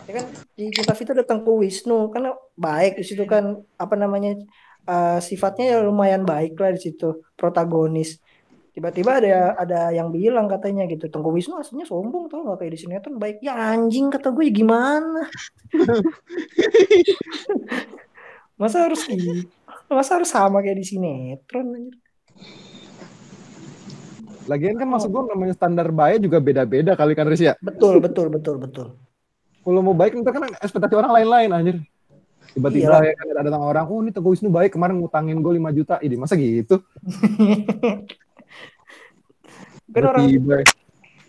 ya kan? Di cinta Fitri ada Tengku Wisnu. Kan baik di situ kan apa namanya eh, sifatnya ya lumayan baik lah di situ. Protagonis tiba-tiba ada ada yang bilang katanya gitu Tengku Wisnu aslinya sombong tau gak kayak di sinetron baik ya anjing kata gue ya gimana (laughs) masa harus masa harus sama kayak di sinetron anjir Lagian kan maksud gue namanya standar baik juga beda-beda kali kan Riz ya. betul betul betul betul Kalau mau baik ntar kan ekspektasi orang lain-lain anjir. Tiba-tiba ya kan ada datang orang, oh ini Teguh Wisnu baik kemarin ngutangin gue 5 juta. Ini masa gitu? (laughs) kan orang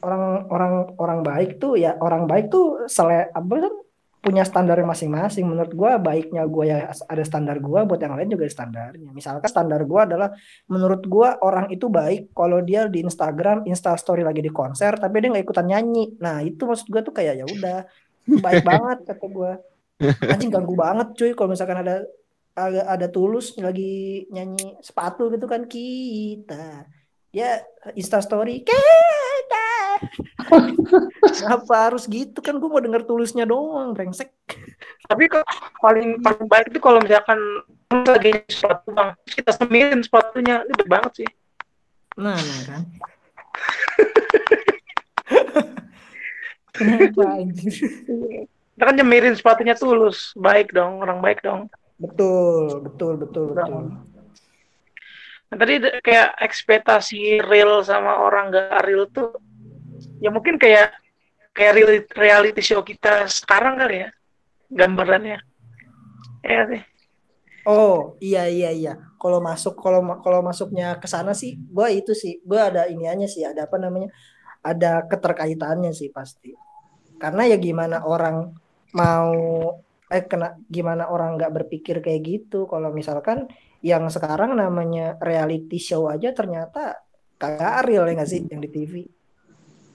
orang orang orang baik tuh ya orang baik tuh sele apa kan punya standar masing-masing. Menurut gua baiknya gua ya ada standar gua buat yang lain juga ada standarnya. Misalkan standar gua adalah menurut gua orang itu baik kalau dia di Instagram Insta Story lagi di konser tapi dia nggak ikutan nyanyi. Nah itu maksud gua tuh kayak ya udah baik banget kata gua. Anjing ganggu banget cuy kalau misalkan ada ada, ada tulus lagi nyanyi sepatu gitu kan kita ya Insta Story kita (laughs) Kenapa harus gitu? Kan gue mau denger tulisnya doang brengsek. Tapi kok paling paling baik itu kalau misalkan lagi sepatu bang, kita semirin sepatunya, itu baik banget sih. nah nah kan. (laughs) Kenapa anjir Kita kan nyemirin sepatunya tulus, baik dong, orang baik dong. betul betul betul betul Nah, tadi kayak ekspektasi real sama orang gak real tuh, ya mungkin kayak kayak real- reality show kita sekarang kali ya, gambarannya. Ya sih. oh iya iya iya kalau masuk kalau kalau masuknya ke sana sih gue itu sih gue ada iniannya sih ada apa namanya ada keterkaitannya sih pasti karena ya gimana orang mau eh kena gimana orang nggak berpikir kayak gitu kalau misalkan yang sekarang namanya reality show aja ternyata kagak real ya nggak sih yang di TV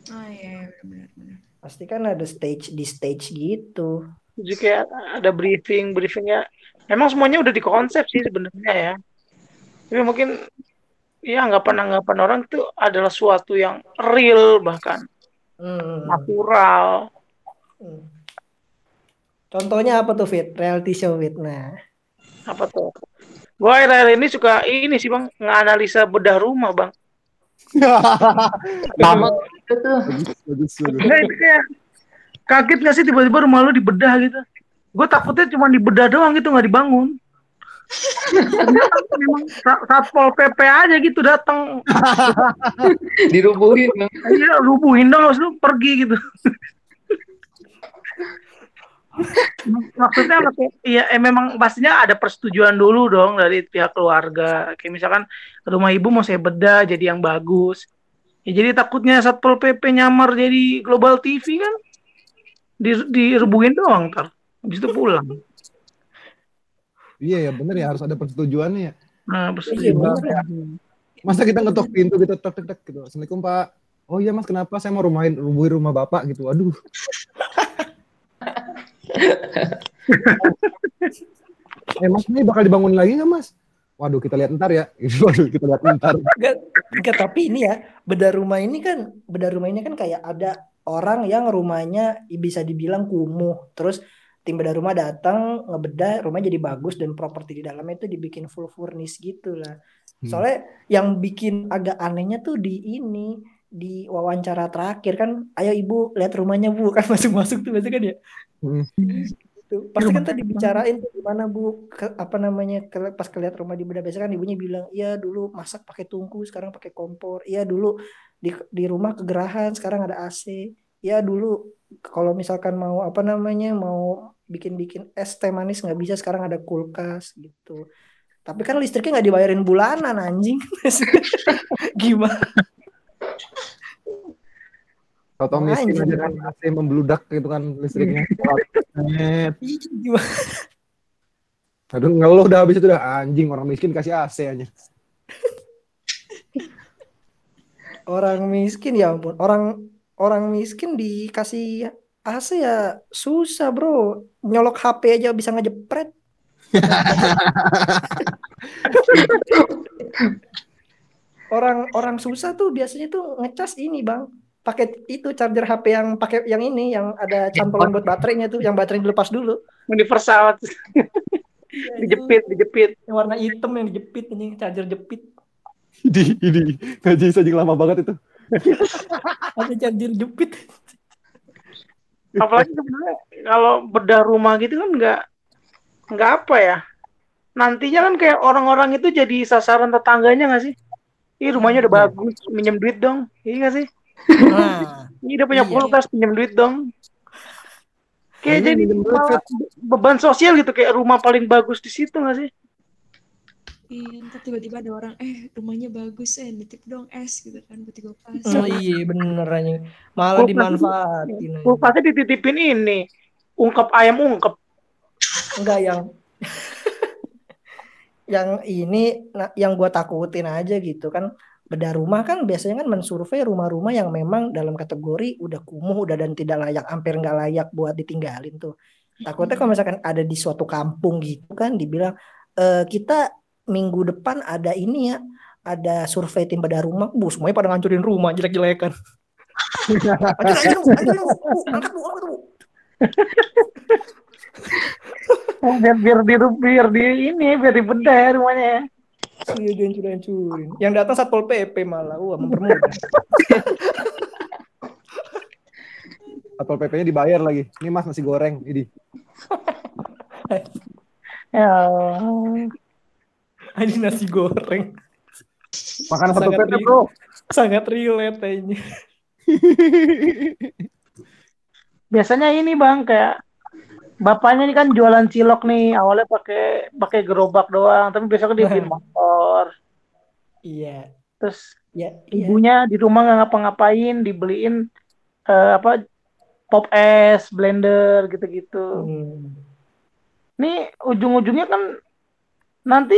Ah iya, iya pasti kan ada stage di stage gitu Jadi kayak ada briefing, briefingnya Emang semuanya udah dikonsep sih sebenarnya ya. Tapi mungkin ya anggapan-anggapan orang itu adalah suatu yang real bahkan Hmm. natural. Hmm. Contohnya apa tuh Fit? Reality show Fit. Nah. Apa tuh? Gua akhir-akhir ini suka ini sih bang nganalisa bedah rumah bang. (laughs) Bagus. Nah, itu kayak kaget gak sih tiba-tiba rumah lu dibedah gitu? Gue takutnya cuma dibedah doang gitu nggak dibangun. Memang sa- satpol pp aja gitu datang (laughs) Dirubuhin. Iya, rubuhin dong, lu pergi gitu. (laughs) Maksudnya apa kayak- iya eh, memang pastinya ada persetujuan dulu dong dari pihak keluarga. Kayak misalkan rumah ibu mau saya bedah jadi yang bagus. Ya jadi takutnya Satpol PP nyamar jadi Global TV kan. Di direbuhin doang ntar. Habis itu pulang. Iya ya bener ya harus ada persetujuannya ya. Nah, Iya, persetujuan. bener. Masa kita ngetok pintu gitu tek tek tek gitu. Assalamualaikum Pak. Oh iya Mas kenapa saya mau rumahin rubuhin rumah Bapak gitu. Aduh. (laughs) eh Mas ini bakal dibangun lagi nggak Mas? Waduh kita lihat ntar ya. (laughs) Waduh kita lihat ntar. Enggak, tapi ini ya, bedah rumah ini kan, bedah rumah ini kan kayak ada orang yang rumahnya bisa dibilang kumuh. Terus tim bedah rumah datang, ngebedah, rumah jadi bagus dan properti di dalamnya itu dibikin full furnish gitu lah. Hmm. Soalnya yang bikin agak anehnya tuh di ini, di wawancara terakhir kan, ayo ibu lihat rumahnya bu, (laughs) kan masuk-masuk tuh biasanya kan ya. Hmm. Tuh, pasti kan tadi bicarain tuh gimana bu, ke- apa namanya, ke- pas kelihat rumah di biasanya kan ibunya bilang, iya dulu masak pakai tungku, sekarang pakai kompor, iya dulu di di rumah kegerahan, sekarang ada AC, iya dulu kalau misalkan mau apa namanya, mau bikin-bikin es teh manis nggak bisa, sekarang ada kulkas gitu. Tapi kan listriknya nggak dibayarin bulanan anjing. (laughs) Gimana? Tahu miskin aja kan AC membludak gitu kan listriknya. (laughs) Aduh ngeluh udah habis itu udah anjing orang miskin kasih AC aja. (laughs) Orang miskin ya ampun, orang orang miskin dikasih AC ya susah bro, nyolok HP aja bisa ngejepret. (laughs) orang orang susah tuh biasanya tuh ngecas ini bang, pakai itu charger HP yang pakai yang ini yang ada cantolan buat baterainya tuh, yang baterainya dilepas dulu. Universal (laughs) dijepit, dijepit. Yang warna hitam yang dijepit ini charger jepit, Ini ini gaji saja lama banget itu. (laughs) ada charger jepit. apalagi sebenarnya kalau bedah rumah gitu kan nggak nggak apa ya nantinya kan kayak orang-orang itu jadi sasaran tetangganya nggak sih Ih rumahnya udah bagus minjem duit dong iya nggak sih Nah, Ih udah punya Iya. kulkas pinjem duit dong kayak Ini jadi beban sosial gitu kayak rumah paling bagus di situ nggak sih Iya, ntar tiba-tiba ada orang, eh rumahnya bagus, eh nitip dong es gitu kan, buat gue pas. oh iya bener aja. Malah Kulkas dimanfaatin. kulkasnya dititipin ini ungkep ayam ungkep Enggak yang (laughs) yang ini nah, yang gua takutin aja gitu kan bedah rumah kan biasanya kan mensurvei rumah-rumah yang memang dalam kategori udah kumuh udah dan tidak layak hampir nggak layak buat ditinggalin tuh. Takutnya kalau misalkan ada di suatu kampung gitu kan dibilang "Eh, kita minggu depan ada ini ya ada survei tim bedah rumah. Bu semuanya pada ngancurin rumah jelek-jelekan Bu. (laughs) Angkat bu angkat bu (laughs) biar biar di biar di ini biar dibedah ya rumahnya Iya dihancur-hancurin. Yang datang satpol pp malah, wah mempermudah. (laughs) Atau PP-nya dibayar lagi. Ini Mas nasi goreng ini. ya (laughs) Ini nasi goreng. Makan satu Sangat PP, Bro. Sangat relate kayaknya. (laughs) biasanya ini bang kayak bapaknya ini kan jualan cilok nih awalnya pakai pakai gerobak doang tapi besoknya (laughs) dia beliin motor Iya. terus Ya, iya. ibunya di rumah nggak ngapa-ngapain dibeliin eh, apa pop es blender gitu-gitu Hmm. nih ujung-ujungnya kan nanti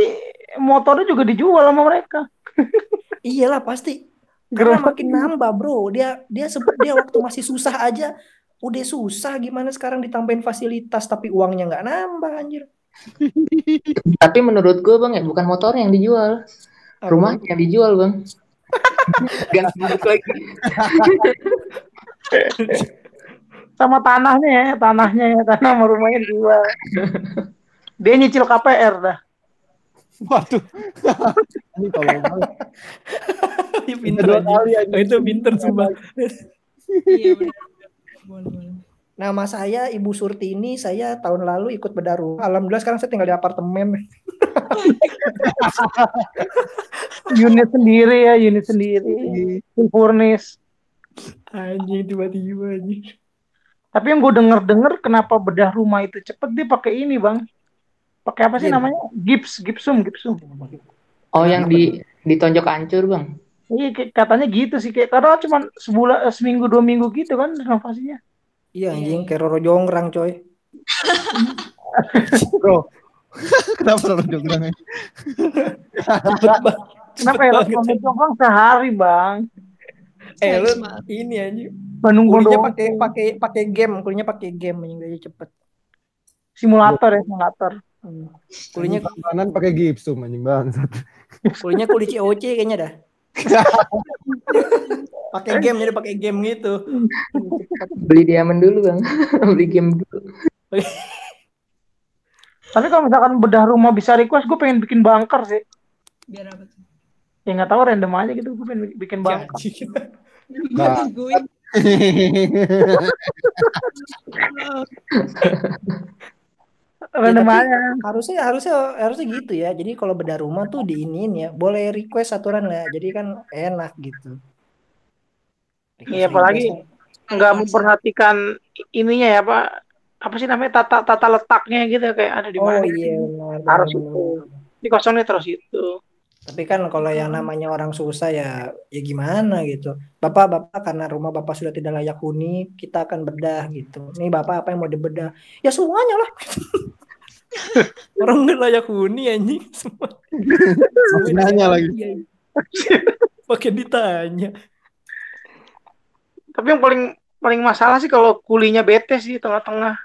motornya juga dijual sama mereka (laughs) Iyalah pasti. Karena makin nambah, Bro. Dia dia dia waktu masih susah aja udah susah gimana sekarang ditambahin fasilitas tapi uangnya nggak nambah anjir. (laughs) Tapi menurut gue bang ya bukan motor yang dijual, Apa? rumah yang dijual bang. (laughs) Ganti bentuk lagi. (laughs) Sama tanahnya ya, tanahnya ya, tanah sama rumahnya dijual. Dia nyicil KPR dah. Waduh. Ini kalau banget. Pinter dua aja. kali aja. Oh, itu pinter sumpah. Iya benar. Boleh boleh. Nama saya Ibu Surtini, saya tahun lalu ikut bedah rumah. Alhamdulillah sekarang saya tinggal di apartemen. (laughs) Unit sendiri ya, unit sendiri. Full furnish. Anjing tiba-tiba anjing. Tapi yang gue denger-denger kenapa bedah rumah itu cepet dia pakai ini bang. Pakai apa sih Gim. namanya? Gips, gipsum, gipsum. Oh yang di ditonjok hancur bang. Iya katanya gitu sih kayak karena cuma sebulan eh, seminggu dua minggu gitu kan renovasinya. Iya anjing kayak Roro Jonggrang coy. (laughs) Bro. Kenapa lo jonggrang aja? Banget. Kenapa ya renovasi bang sehari bang? Eh lu ini anjing. Bandung Kulinya pakai pakai pakai game, kulinya pakai game anjing gaya cepet. simulator ya simulator. Kulinya kanan pakai gipsum anjing bangsat. kulinya kuli COC kayaknya dah. (laughs) pakai game jadi pakai game gitu. Beli diamond dulu bang. (laughs) Beli game dulu. Tapi kalau misalkan bedah rumah bisa request, gue pengen bikin bunker sih. Biar apa tuh? Ya nggak tahu random aja gitu, gue pengen bikin bunker. Nah. (laughs) Random tapi- harusnya harusnya harusnya gitu ya. Jadi kalau bedah rumah tuh diinin ya, boleh request aturan lah. Jadi kan enak gitu. Iya, apalagi Nggak memperhatikan ininya ya pak. Apa sih namanya tata tata letaknya gitu ya, kayak ada di Oh mana? iya benar. Harus benar, itu. kosongnya terus itu. Tapi kan kalau yang namanya orang susah ya ya gimana gitu. Bapak bapak karena rumah bapak sudah tidak layak huni, kita akan bedah gitu. Nih bapak apa yang mau dibedah? Ya semuanya lah. (laughs) (laughs) orang nggak layak huni anjing semua. Masih nanya lagi. Iya. Pakai ditanya. Tapi yang paling paling masalah sih kalau kulinya bete sih tengah-tengah.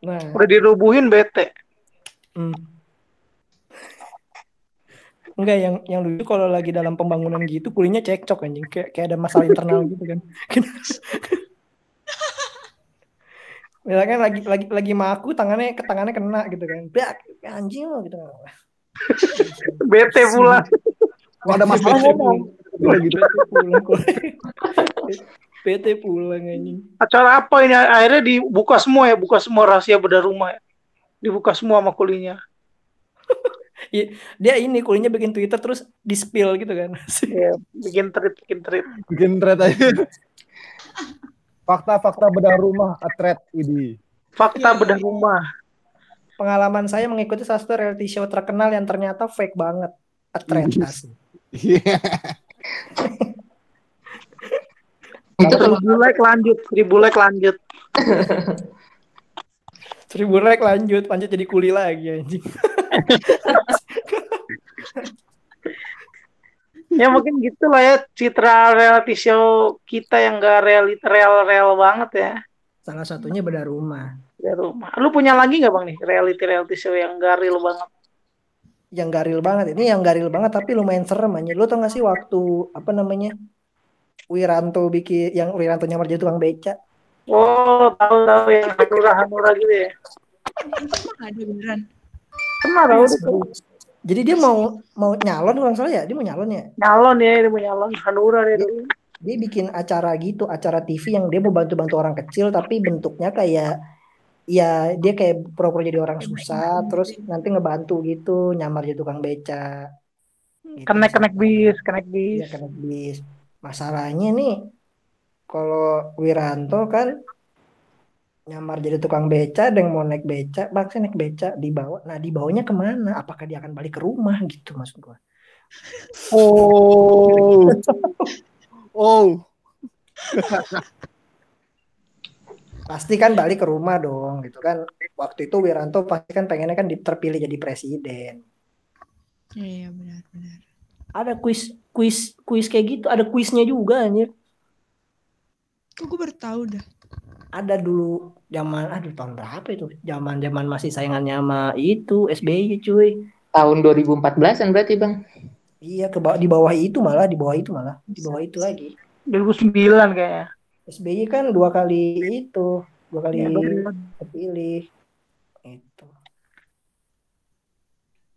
Nah, Udah dirubuhin bete. hmm. Enggak yang yang lucu kalau lagi dalam pembangunan gitu kulinya cekcok anjing kayak kayak ada masalah internal gitu kan. (laughs) Misalkan lagi lagi lagi maku tangannya ke tangannya kena gitu kan. Bak, anjing lo (laughs) gitu. Bete pula. Kalau ada masalah ngomong. gitu. PT pulang. PT pulang anjing. Acara apa ini? Akhirnya dibuka semua ya, buka semua rahasia bedah rumah ya. Dibuka semua sama kulinya. (laughs) Dia ini kulinya bikin Twitter terus di spill gitu kan. Ya, bikin trip, bikin trip. Bikin thread aja. Fakta-fakta bedah rumah, a thread ini. Fakta bedah rumah. Pengalaman saya mengikuti salah satu reality show terkenal yang ternyata fake banget. A thread asli. Iya. Itu kalau Seribu like lanjut, seribu like lanjut. (laughs) Seribu like lanjut, lanjut jadi kuli lagi anjing. (laughs) Ya mungkin gitu lah ya citra reality show kita yang gak real real real banget ya Salah satunya bedah rumah. di rumah. Lu punya lagi nggak bang nih reality reality show yang gak real banget? Yang garil banget. Ini yang garil banget tapi lumayan serem aja. Lu tau gak sih waktu apa namanya? Wiranto bikin yang Wiranto nyamar jadi tukang beca. Oh tahu tahu yang hanura hanura gitu ya. Emang ada beneran. Tahu itu. Jadi dia mau mau nyalon nggak salah ya, dia mau nyalon ya. Nyalon ya, dia mau nyalon hanura dia dulu. Dia bikin acara gitu, acara TV yang dia mau bantu-bantu orang kecil tapi bentuknya kayak ya dia kayak pura-pura jadi orang susah terus nanti ngebantu gitu, nyamar jadi tukang beca. Gitu. Kenek kenek bis, kenek Iya bis. kena bis. Masalahnya nih kalau Wiranto kan nyamar jadi tukang beca, ada yang mau naik beca, bang saya naik beca dibawa. Nah dibawanya ke mana? Apakah dia akan balik ke rumah gitu maksud gua? Oh. Oh. (laughs) Pasti kan balik ke rumah dong gitu kan. Waktu itu Wiranto pasti kan pengennya kan di- terpilih jadi presiden. Iya, benar benar. Ada kuis kuis kuis kayak gitu, ada kuisnya juga anjir. Kok gue baru tahu dah. Ada dulu zaman aduh tahun berapa itu zaman zaman masih saingannya sama itu SBY cuy Tahun 2014-an berarti, Bang. iya ke bawah di bawah itu malah di bawah itu malah di bawah itu lagi 2009 kayaknya. SBY kan dua kali itu dua kali dua- terpilih itu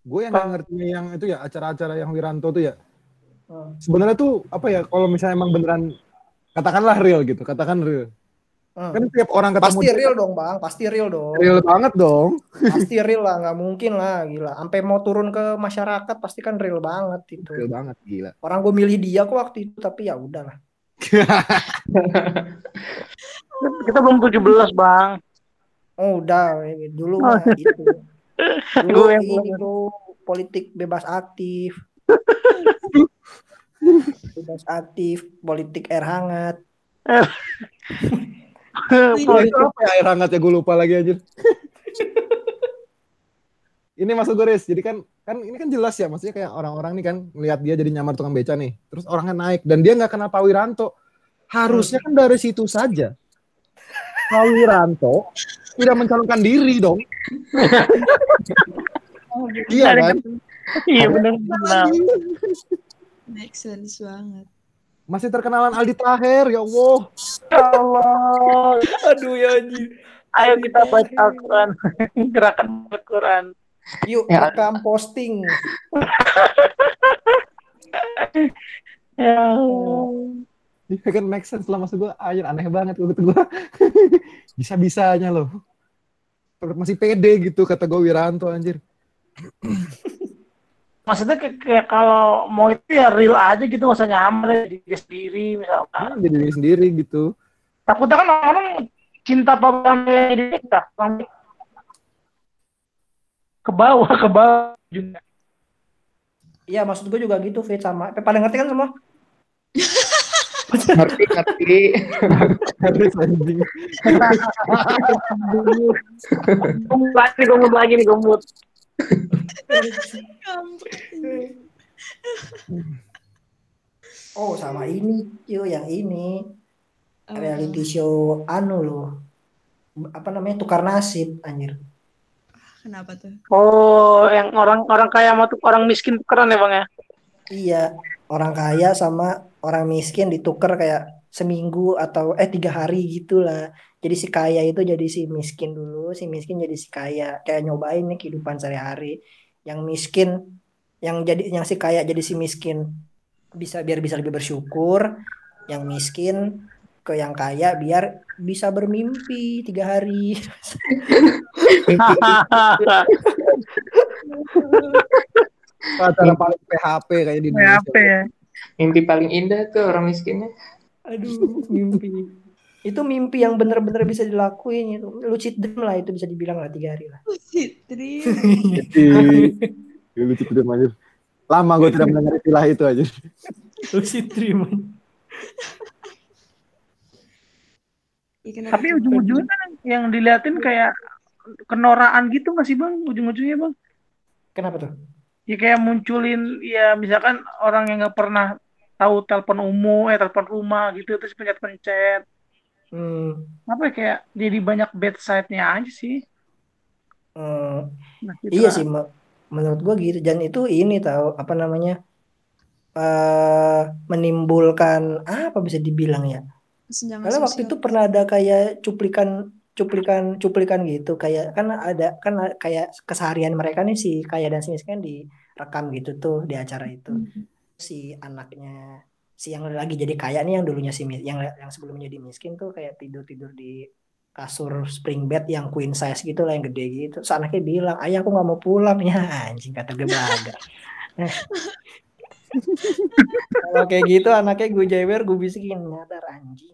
Gue yang nggak ngerti yang itu ya acara-acara yang Wiranto tuh ya. Hmm. Sebenarnya tuh apa ya kalau misalnya emang beneran katakanlah real gitu, katakan real. Hmm. Kan tiap orang ketemu pasti real dong bang pasti real dong real banget dong. pasti real lah nggak mungkin lah gila sampai mau turun ke masyarakat pasti kan real banget itu Real banget gila. orang gue milih dia kok waktu itu tapi ya udahlah (laughs) Kita belum 17, Bang. oh udah dulu Oh. mah itu (laughs) dulu Gue yang ini belum. bro politik bebas aktif (laughs) bebas aktif politik air hangat (laughs) Itu apa ya air hangat ya gue lupa lagi aja. (laughs) ini masuk gue Riz. Jadi kan kan ini kan jelas ya maksudnya kayak orang-orang nih kan melihat dia jadi nyamar tukang beca nih. Terus orangnya naik dan dia nggak kenal Pak Wiranto. Harusnya kan dari situ saja. Pak Wiranto tidak mencalonkan diri dong. (laughs) iya kan? Iya benar benar. Make sense banget. Masih terkenalan Aldi Taher ya Allah. Ya Allah. aduh ya anjir Ayo kita baca Al-Quran. (laughs) Gerakan Al-Quran. yuk Ya. rekam posting Ya Allah. Kan make sense lah maksud gue anjir aneh banget gue gue (laughs) bisa-bisanya loh masih pede gitu kata gue Wiranto anjir (clears throat) Maksudnya kayak, kayak kalau mau itu ya real aja gitu, nggak usah nyamar ya, diri dia sendiri misalkan. Nah, jadi diri sendiri gitu Takutnya kan orang cinta pabangnya di kita. Ke bawah, ke bawah juga. Iya maksud gue juga gitu Fit sama pada ngerti kan semua (laughs) Ngerti, ngerti. Harus anjing Gomut lagi, nih, gomut lagi nih, gomut. Oh sama ini yo yang ini. Oh, reality show anu loh. Apa namanya? Tukar nasib anjir. Kenapa tuh? Oh, yang orang orang kaya sama tuh orang miskin tukeran ya bang ya? iya orang kaya sama orang miskin ditukar kayak seminggu atau eh tiga hari gitulah jadi si kaya itu jadi si miskin dulu si miskin jadi si kaya. Kayak nyobain nih kehidupan sehari-hari yang miskin yang jadi yang si kaya jadi si miskin bisa biar bisa lebih bersyukur yang miskin ke yang kaya biar bisa bermimpi tiga hari acara paling PHP kayak di Indonesia Apa ya? Mimpi paling indah tuh orang miskinnya. Aduh, mimpi. Itu mimpi yang bener-bener bisa dilakuin itu. Lucid dream lah itu bisa dibilang lah tiga hari lah. Fitri. Ih, lucu tuh anjir lama gue tidak mendengar istilah itu aja Lucid dream. Ya, kenapa Tapi ujung-ujungnya kan yang diliatin kayak kenoraan gitu nggak sih bang? Ujung-ujungnya bang? Kenapa tuh? Ya kayak munculin ya misalkan orang yang nggak pernah tahu telepon umum, eh telepon rumah gitu terus pencet-pencet. Hmm, Apa ya kayak jadi banyak bad side-nya aja sih. hmm, Nah, iya sih, me- menurut gua gitu. Dan itu ini tahu apa namanya? eh menimbulkan apa bisa dibilang ya? Kesenjangan Karena waktu sosial. itu pernah ada kayak cuplikan cuplikan cuplikan gitu kayak kan ada kan kayak keseharian mereka nih si kaya dan si miskin kan direkam gitu tuh di acara itu. Hmm. si anaknya si yang lagi jadi kaya nih yang dulunya si yang yang sebelumnya jadi miskin tuh kayak tidur tidur di kasur spring bed yang queen size gitu lah yang gede gitu. Terus anaknya bilang, ayah aku nggak mau pulang ya anjing kata gue belaga. Kalau kayak gitu anaknya gue jewer gue bisikin nyadar anjing.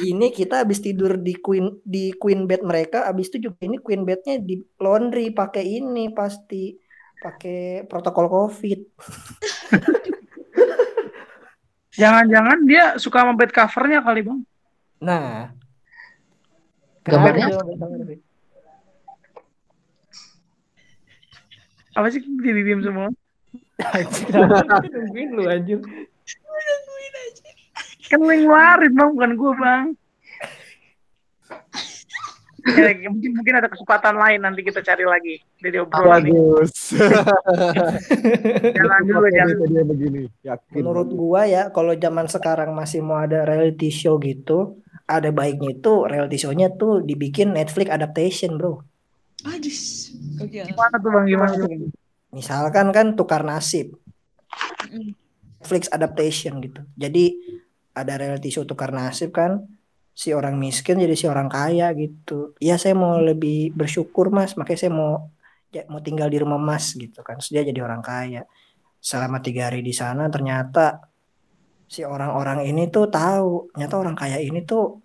ini kita habis tidur di queen di queen bed mereka, habis itu juga ini queen bednya di laundry pakai ini pasti pakai protokol covid. (laughs) Jangan-jangan dia suka sama bed covernya kali bang? Nah, Gambarnya? Apa sih jadi diem semua? Nungguin lu anjir. Kan lu yang ngeluarin bang, bukan gue bang. Ya, mungkin mungkin ada kesempatan lain nanti kita cari lagi dari obrolan ini. Bagus. (laughs) Jangan dulu, dia- dia begini. Yakin. Menurut gua ya, kalau zaman sekarang masih mau ada reality show gitu, ada baiknya itu reality show-nya tuh dibikin Netflix adaptation, bro. Aduh. Oke. Gimana tuh bang? Gimana tuh? Misalkan kan tukar nasib. Netflix adaptation gitu. Jadi ada reality show tukar nasib kan, si orang miskin jadi si orang kaya gitu. Ya saya mau lebih bersyukur mas, makanya saya mau ya, mau tinggal di rumah mas gitu kan. Terus dia jadi orang kaya. Selama tiga hari di sana ternyata si orang-orang ini tuh tahu, ternyata orang kaya ini tuh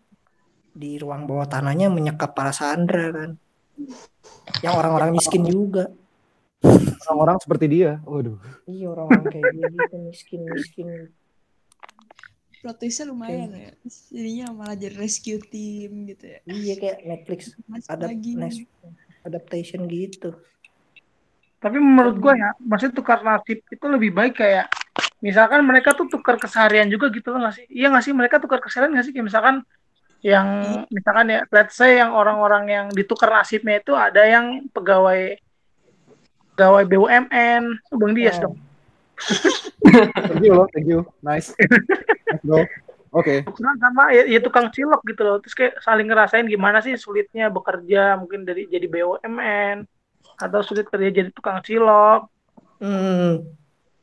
di ruang bawah tanahnya menyekap para sandra kan. Yang orang-orang miskin juga. Orang-orang seperti dia. Waduh. Iya orang-orang kayak gitu miskin miskin. Plot twistnya lumayan ya. Jadinya malah jadi rescue team gitu ya. Iya kayak Netflix ada adaptation gitu. Tapi menurut gue ya, maksudnya tukar nasib itu lebih baik kayak misalkan mereka tuh tukar keseharian juga gitu loh nggak sih? Iya nggak sih mereka tukar keseharian nggak sih? Kayak misalkan yang misalkan ya, let's say yang orang-orang yang ditukar nasibnya itu ada yang pegawai pegawai BUMN, Bang Dias Oh. dong. Thank you loh, thank you. Nice. Nice, bro. Oke. Nah, sama ya, ya tukang cilok gitu loh. Terus kayak saling ngerasain gimana sih sulitnya bekerja mungkin dari jadi BUMN atau sulit kerja jadi tukang cilok. Hmm,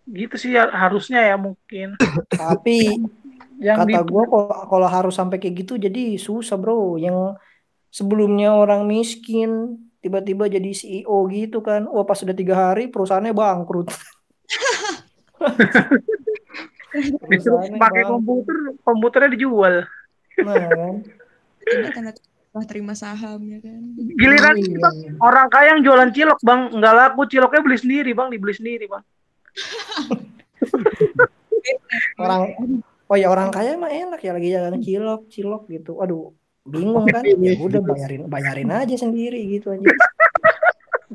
Gitu sih ya, harusnya ya mungkin. tapi (clears throat) Yang kata gua kalau kalau harus sampai kayak gitu jadi susah bro. Yang sebelumnya orang miskin tiba-tiba jadi CEO gitu kan. Wah pas sudah tiga hari perusahaannya bangkrut. (laughs) disuruh pakai komputer, komputernya dijual. Nah, kan. Tanda terima saham ya kan. Giliran Iya. kita orang kaya yang jualan cilok, Bang, nggak laku ciloknya beli sendiri, Bang, dibeli sendiri, Bang. (laughs) Orang oh ya orang kaya mah enak ya lagi jalan cilok cilok gitu. Aduh bingung kan? Ya udah bayarin bayarin aja sendiri gitu aja. (laughs)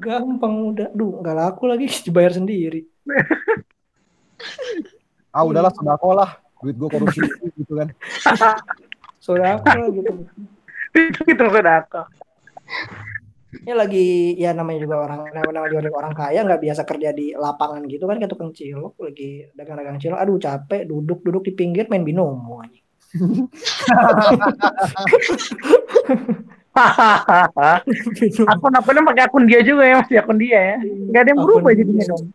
Gampang udah. Duh nggak laku lagi (laughs) dibayar sendiri. Ah udahlah sodako lah. Duit gue korupsi (laughs) gitu kan. Lah gitu. Itu gitu aku. Ini lagi ya namanya juga orang namanya juga orang kaya nggak biasa kerja di lapangan gitu kan kayak tukang cilok lagi dagang-dagang cilok. Aduh capek duduk duduk di pinggir main binomo akun akunnya pakai akun dia juga ya, masih akun dia ya. Nggak ada yang berubah jadinya dong.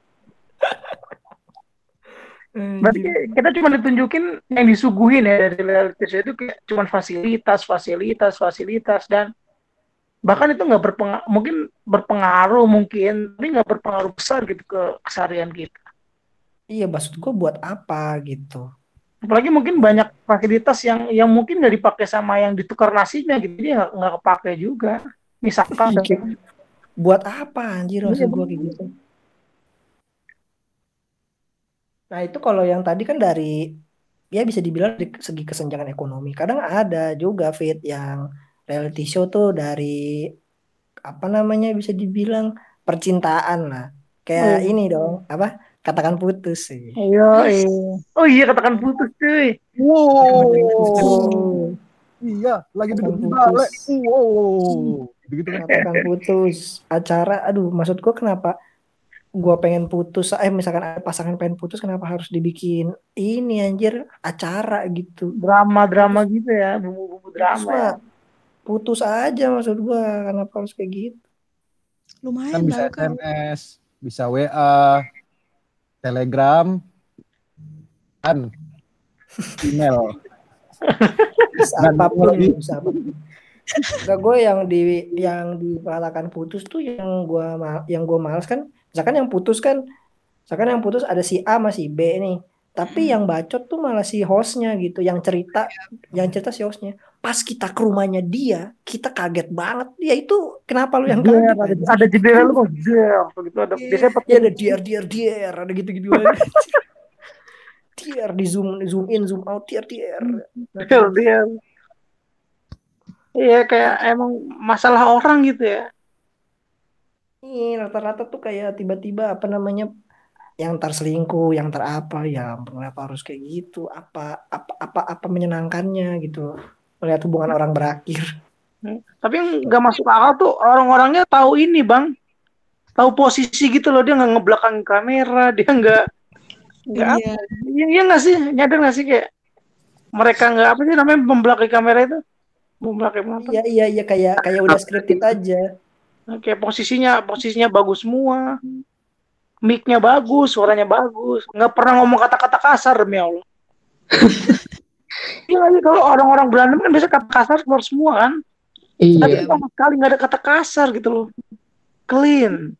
Berarti kayak kita cuma ditunjukin yang disuguhin ya dari reality show itu kayak cuma fasilitas, fasilitas, fasilitas dan bahkan itu nggak berpengaruh, mungkin berpengaruh mungkin, tapi nggak berpengaruh besar gitu ke keseharian kita. Iya maksud gua buat apa gitu. Apalagi mungkin banyak fasilitas yang yang mungkin nggak dipakai sama yang ditukar nasinya gitu, dia nggak nggak kepake juga. Misalkan Iya. Buat apa anjir maksud gua kayak gitu. Nah itu kalau yang tadi kan dari ya bisa dibilang dari segi kesenjangan ekonomi. Kadang ada juga fit yang reality show tuh dari apa namanya bisa dibilang percintaan lah. Kayak Oh. ini dong, apa? Katakan putus sih. Ayo, eh. Oh iya katakan putus cuy. Wow. Iya, lagi duduk balai. Wow. Gitu kan. Katakan putus. Acara, aduh maksud gua kenapa gua pengen putus, eh misalkan ada pasangan pengen putus kenapa harus dibikin ini anjir acara gitu. Drama-drama gitu ya, bumbu-bumbu Putus drama. ya. putus aja maksud gua kenapa harus kayak gitu Lumayan Kan bisa tau kan. SMS, bisa WA, Telegram, kan email. bisa Dan apa pun bisa apa pun Enggak gue yang di yang dikatakan putus tuh yang gua ma- yang gua males kan misalkan yang putus kan misalkan yang putus ada si A sama si B nih tapi yang bacot tuh malah si hostnya gitu yang cerita yang cerita si hostnya pas kita ke rumahnya dia kita kaget banget dia itu kenapa lu yang Iya, kaget ada, anjing? ada jendela lu kok jel gitu ada Iya. biasanya Dia ada diar diar diar ada gitu gitu (laughs) aja. diar di zoom di zoom in zoom out diar diar. jel dia. Iya kayak emang masalah orang gitu ya. Ini rata-rata tuh kayak tiba-tiba apa namanya yang terselingkuh, yang terapa, ya ampun, kenapa harus kayak gitu? Apa apa apa apa menyenangkannya gitu? Melihat hubungan orang berakhir. Tapi yang nggak masuk akal tuh orang-orangnya tahu ini bang, tahu posisi gitu loh dia nggak ngebelakang kamera, (laughs) dia nggak nggak Iya. apa? Iya iya nggak sih nyadar nggak sih kayak mereka nggak apa sih namanya membelakangi kamera itu, membelakangi penonton. Iya iya iya kayak kayak udah scripted aja. Kayak posisinya posisinya bagus semua, mic-nya bagus, suaranya bagus, nggak pernah ngomong kata-kata kasar demi Allah. (laughs) Iya lagi kalau orang-orang Belanda kan biasa kata kasar keluar semua kan. Tapi Iya. sama sekali nggak ada kata kasar gitu loh. Clean.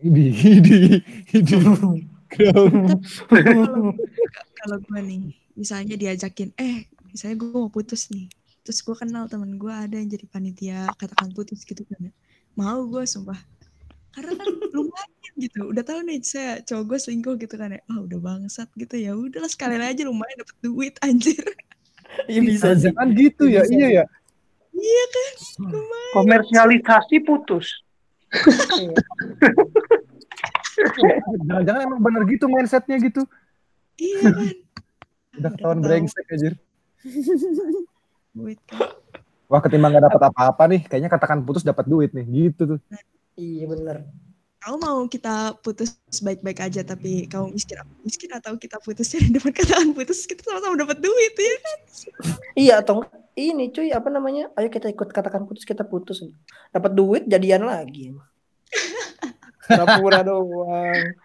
Idi, idi, idi. Ground. kalau kalau gue nih misalnya diajakin eh misalnya gue mau putus nih terus gue kenal temen gue ada yang jadi panitia katakan putus gitu kan ya. Mau gue sumpah karena kan lumayan gitu udah tahu nih saya cowok gue selingkuh gitu kan ya oh udah bangsat gitu ya udahlah sekalian aja lumayan dapet duit anjir Iya bisa sih. Jangan gitu ya, Bisa iya ya. iya kan lumayan Komersialisasi putus. Jangan-jangan emang bener gitu mindsetnya gitu. iya kan Udah ketahuan tahu. brengsek anjir. duit kan Wah ketimbang gak dapat apa-apa nih, kayaknya katakan putus dapat duit nih, gitu tuh. Iya bener. kau mau kita putus baik-baik aja tapi kau miskin miskin atau kita putus jadi dapat katakan putus kita sama-sama dapat duit ya kan Iya atau ini cuy apa namanya? Ayo kita ikut katakan putus kita putus. Dapat duit jadian lagi. Pura-pura (laughs) doang.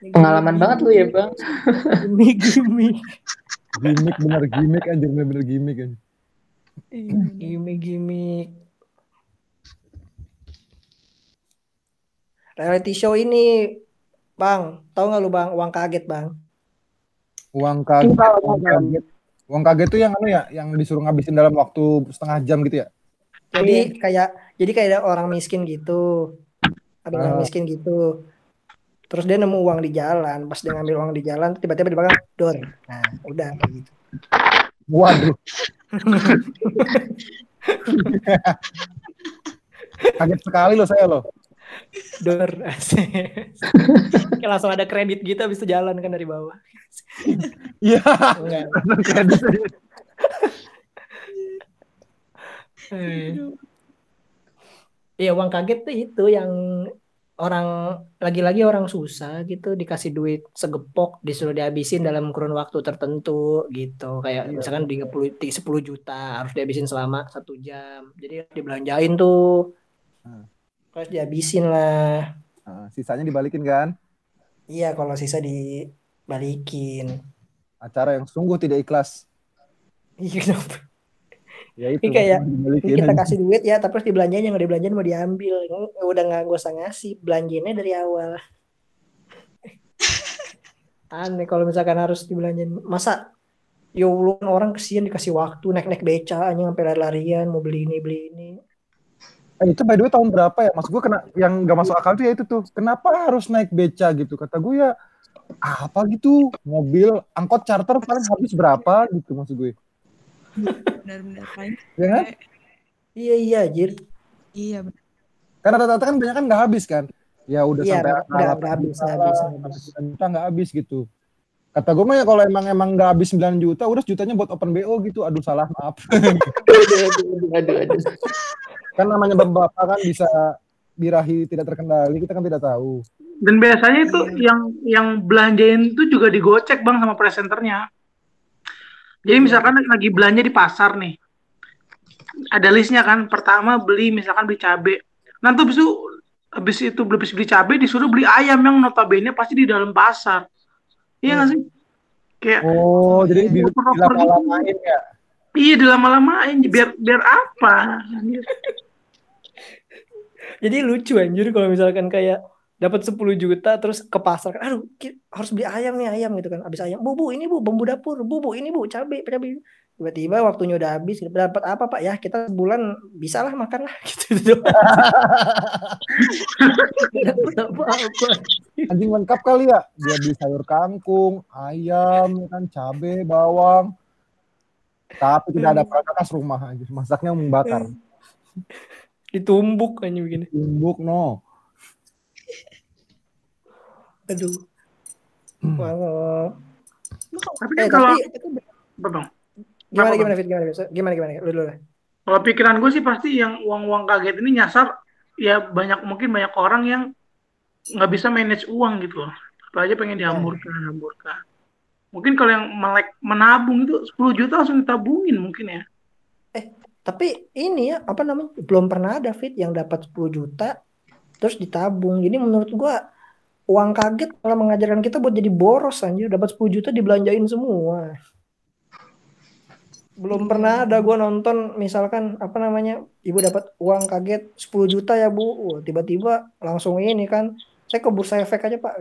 Pengalaman banget lu ya, Bang. Gimik gimik. Gimik bener gimik anjir, bener-bener gimik anjir. (clears throat) Gimik gimik. Reality show ini Bang, tahu nggak lu Bang, uang kaget Bang? Uang kaget, uang kaget. Uang kaget tuh yang anu ya, yang disuruh ngabisin dalam waktu setengah jam gitu ya. Jadi kayak jadi kayak ada orang miskin gitu. Ada orang Ah. miskin gitu. Terus dia nemu uang di jalan, pas dia ngambil uang di jalan tiba-tiba di belakang dor. Nah, udah kayak gitu. Waduh. kaget sekali loh saya loh. Dor. Kayak langsung ada kredit gitu habis itu jalan kan dari bawah. Iya, Enggak. langsung kredit aja. Iya uang kaget tuh itu yang orang lagi-lagi orang susah gitu dikasih duit segepok disuruh dihabisin dalam kurun waktu tertentu gitu kayak Iya. misalkan 30 ti- 10 juta harus dihabisin selama satu jam jadi dibelanjain tuh Hmm. terus dihabisin lah sisanya dibalikin kan. iya kalau sisa dibalikin Acara yang sungguh tidak ikhlas. iya kenapa? Ya itu. Ini kayak- kita kasih duit ya tapi terus dibelanjain yang nggak dibelanjain mau diambil udah nggak gue usah ngasih belanjainnya dari awal (laughs) aneh kalau misalkan harus dibelanjain masa ya orang kesian dikasih waktu naik-naik beca aja sampai lari-larian mau beli ini beli ini Eh, itu by the way tahun berapa ya? Maksud gue kena yang gak masuk akal tuh ya itu tuh. Kenapa harus naik beca gitu? Kata gue ya apa gitu mobil angkot charter paling habis berapa gitu maksud gue. Benar-benar paling Ya kan? iya iya anjir iya benar Karena rata-rata kan banyak kan nggak habis kan. Ya udah Iya, sampai nggak- nggak habis, juta habis, habis. sembilan juta nggak habis gitu. Kata gue mah ya kalau emang emang nggak habis 9 juta, udah jutanya buat open BO gitu. Aduh salah maaf. (laughs) Aduh, aduh, aduh, aduh. kan namanya bapak kan bisa birahi tidak terkendali, kita kan tidak tahu. Dan biasanya itu yang yang belanjain itu juga digocek bang sama presenternya. Jadi misalkan lagi belanja di pasar nih, ada listnya kan. Pertama beli misalkan beli cabe. Nanti habis itu habis itu beli beli cabe disuruh beli ayam yang notabene pasti di dalam pasar. Iya nggak sih? Kayak Oh, jadi di, Proper-proper gitu. dilama-lamain ya. iya dilama-lamain biar biar apa? (laughs) jadi lucu anjir kalau misalkan kayak dapat 10 juta terus ke pasar kan aduh harus beli ayam nih ayam gitu kan habis ayam bu bu ini bu bumbu dapur bu bu ini bu cabai cabai tiba-tiba waktunya udah habis dapat apa pak ya kita sebulan bisa lah makan lah (laughs) gitu Anjing lengkap kali ya. Dia beli sayur kangkung, ayam, ya kan cabe, bawang. Tapi tidak ada perangkas rumah anjir. Masaknya membakar. ditumbuk aja begini Tumbuk no. Aduh. Hmm. Wah, Tapi eh kan kalau tapi apa bang? gimana gimana Fit gimana gimana gimana lu dulu. Kalau pikiran gue sih pasti yang uang-uang kaget ini nyasar ya banyak mungkin banyak orang yang nggak bisa manage uang gitu loh. Apa aja pengen dihamburkan, hamburkan. Mungkin kalau yang melek menabung itu 10 juta langsung ditabungin mungkin ya. Tapi ini ya apa namanya belum pernah ada Fit yang dapat 10 juta terus ditabung. Jadi menurut gua uang kaget malah mengajarkan kita buat jadi boros anjir. Dapat 10 juta dibelanjain semua. Belum pernah ada gua nonton misalkan apa namanya ibu dapat uang kaget 10 juta ya bu. Tiba-tiba langsung ini kan saya ke bursa efek aja pak.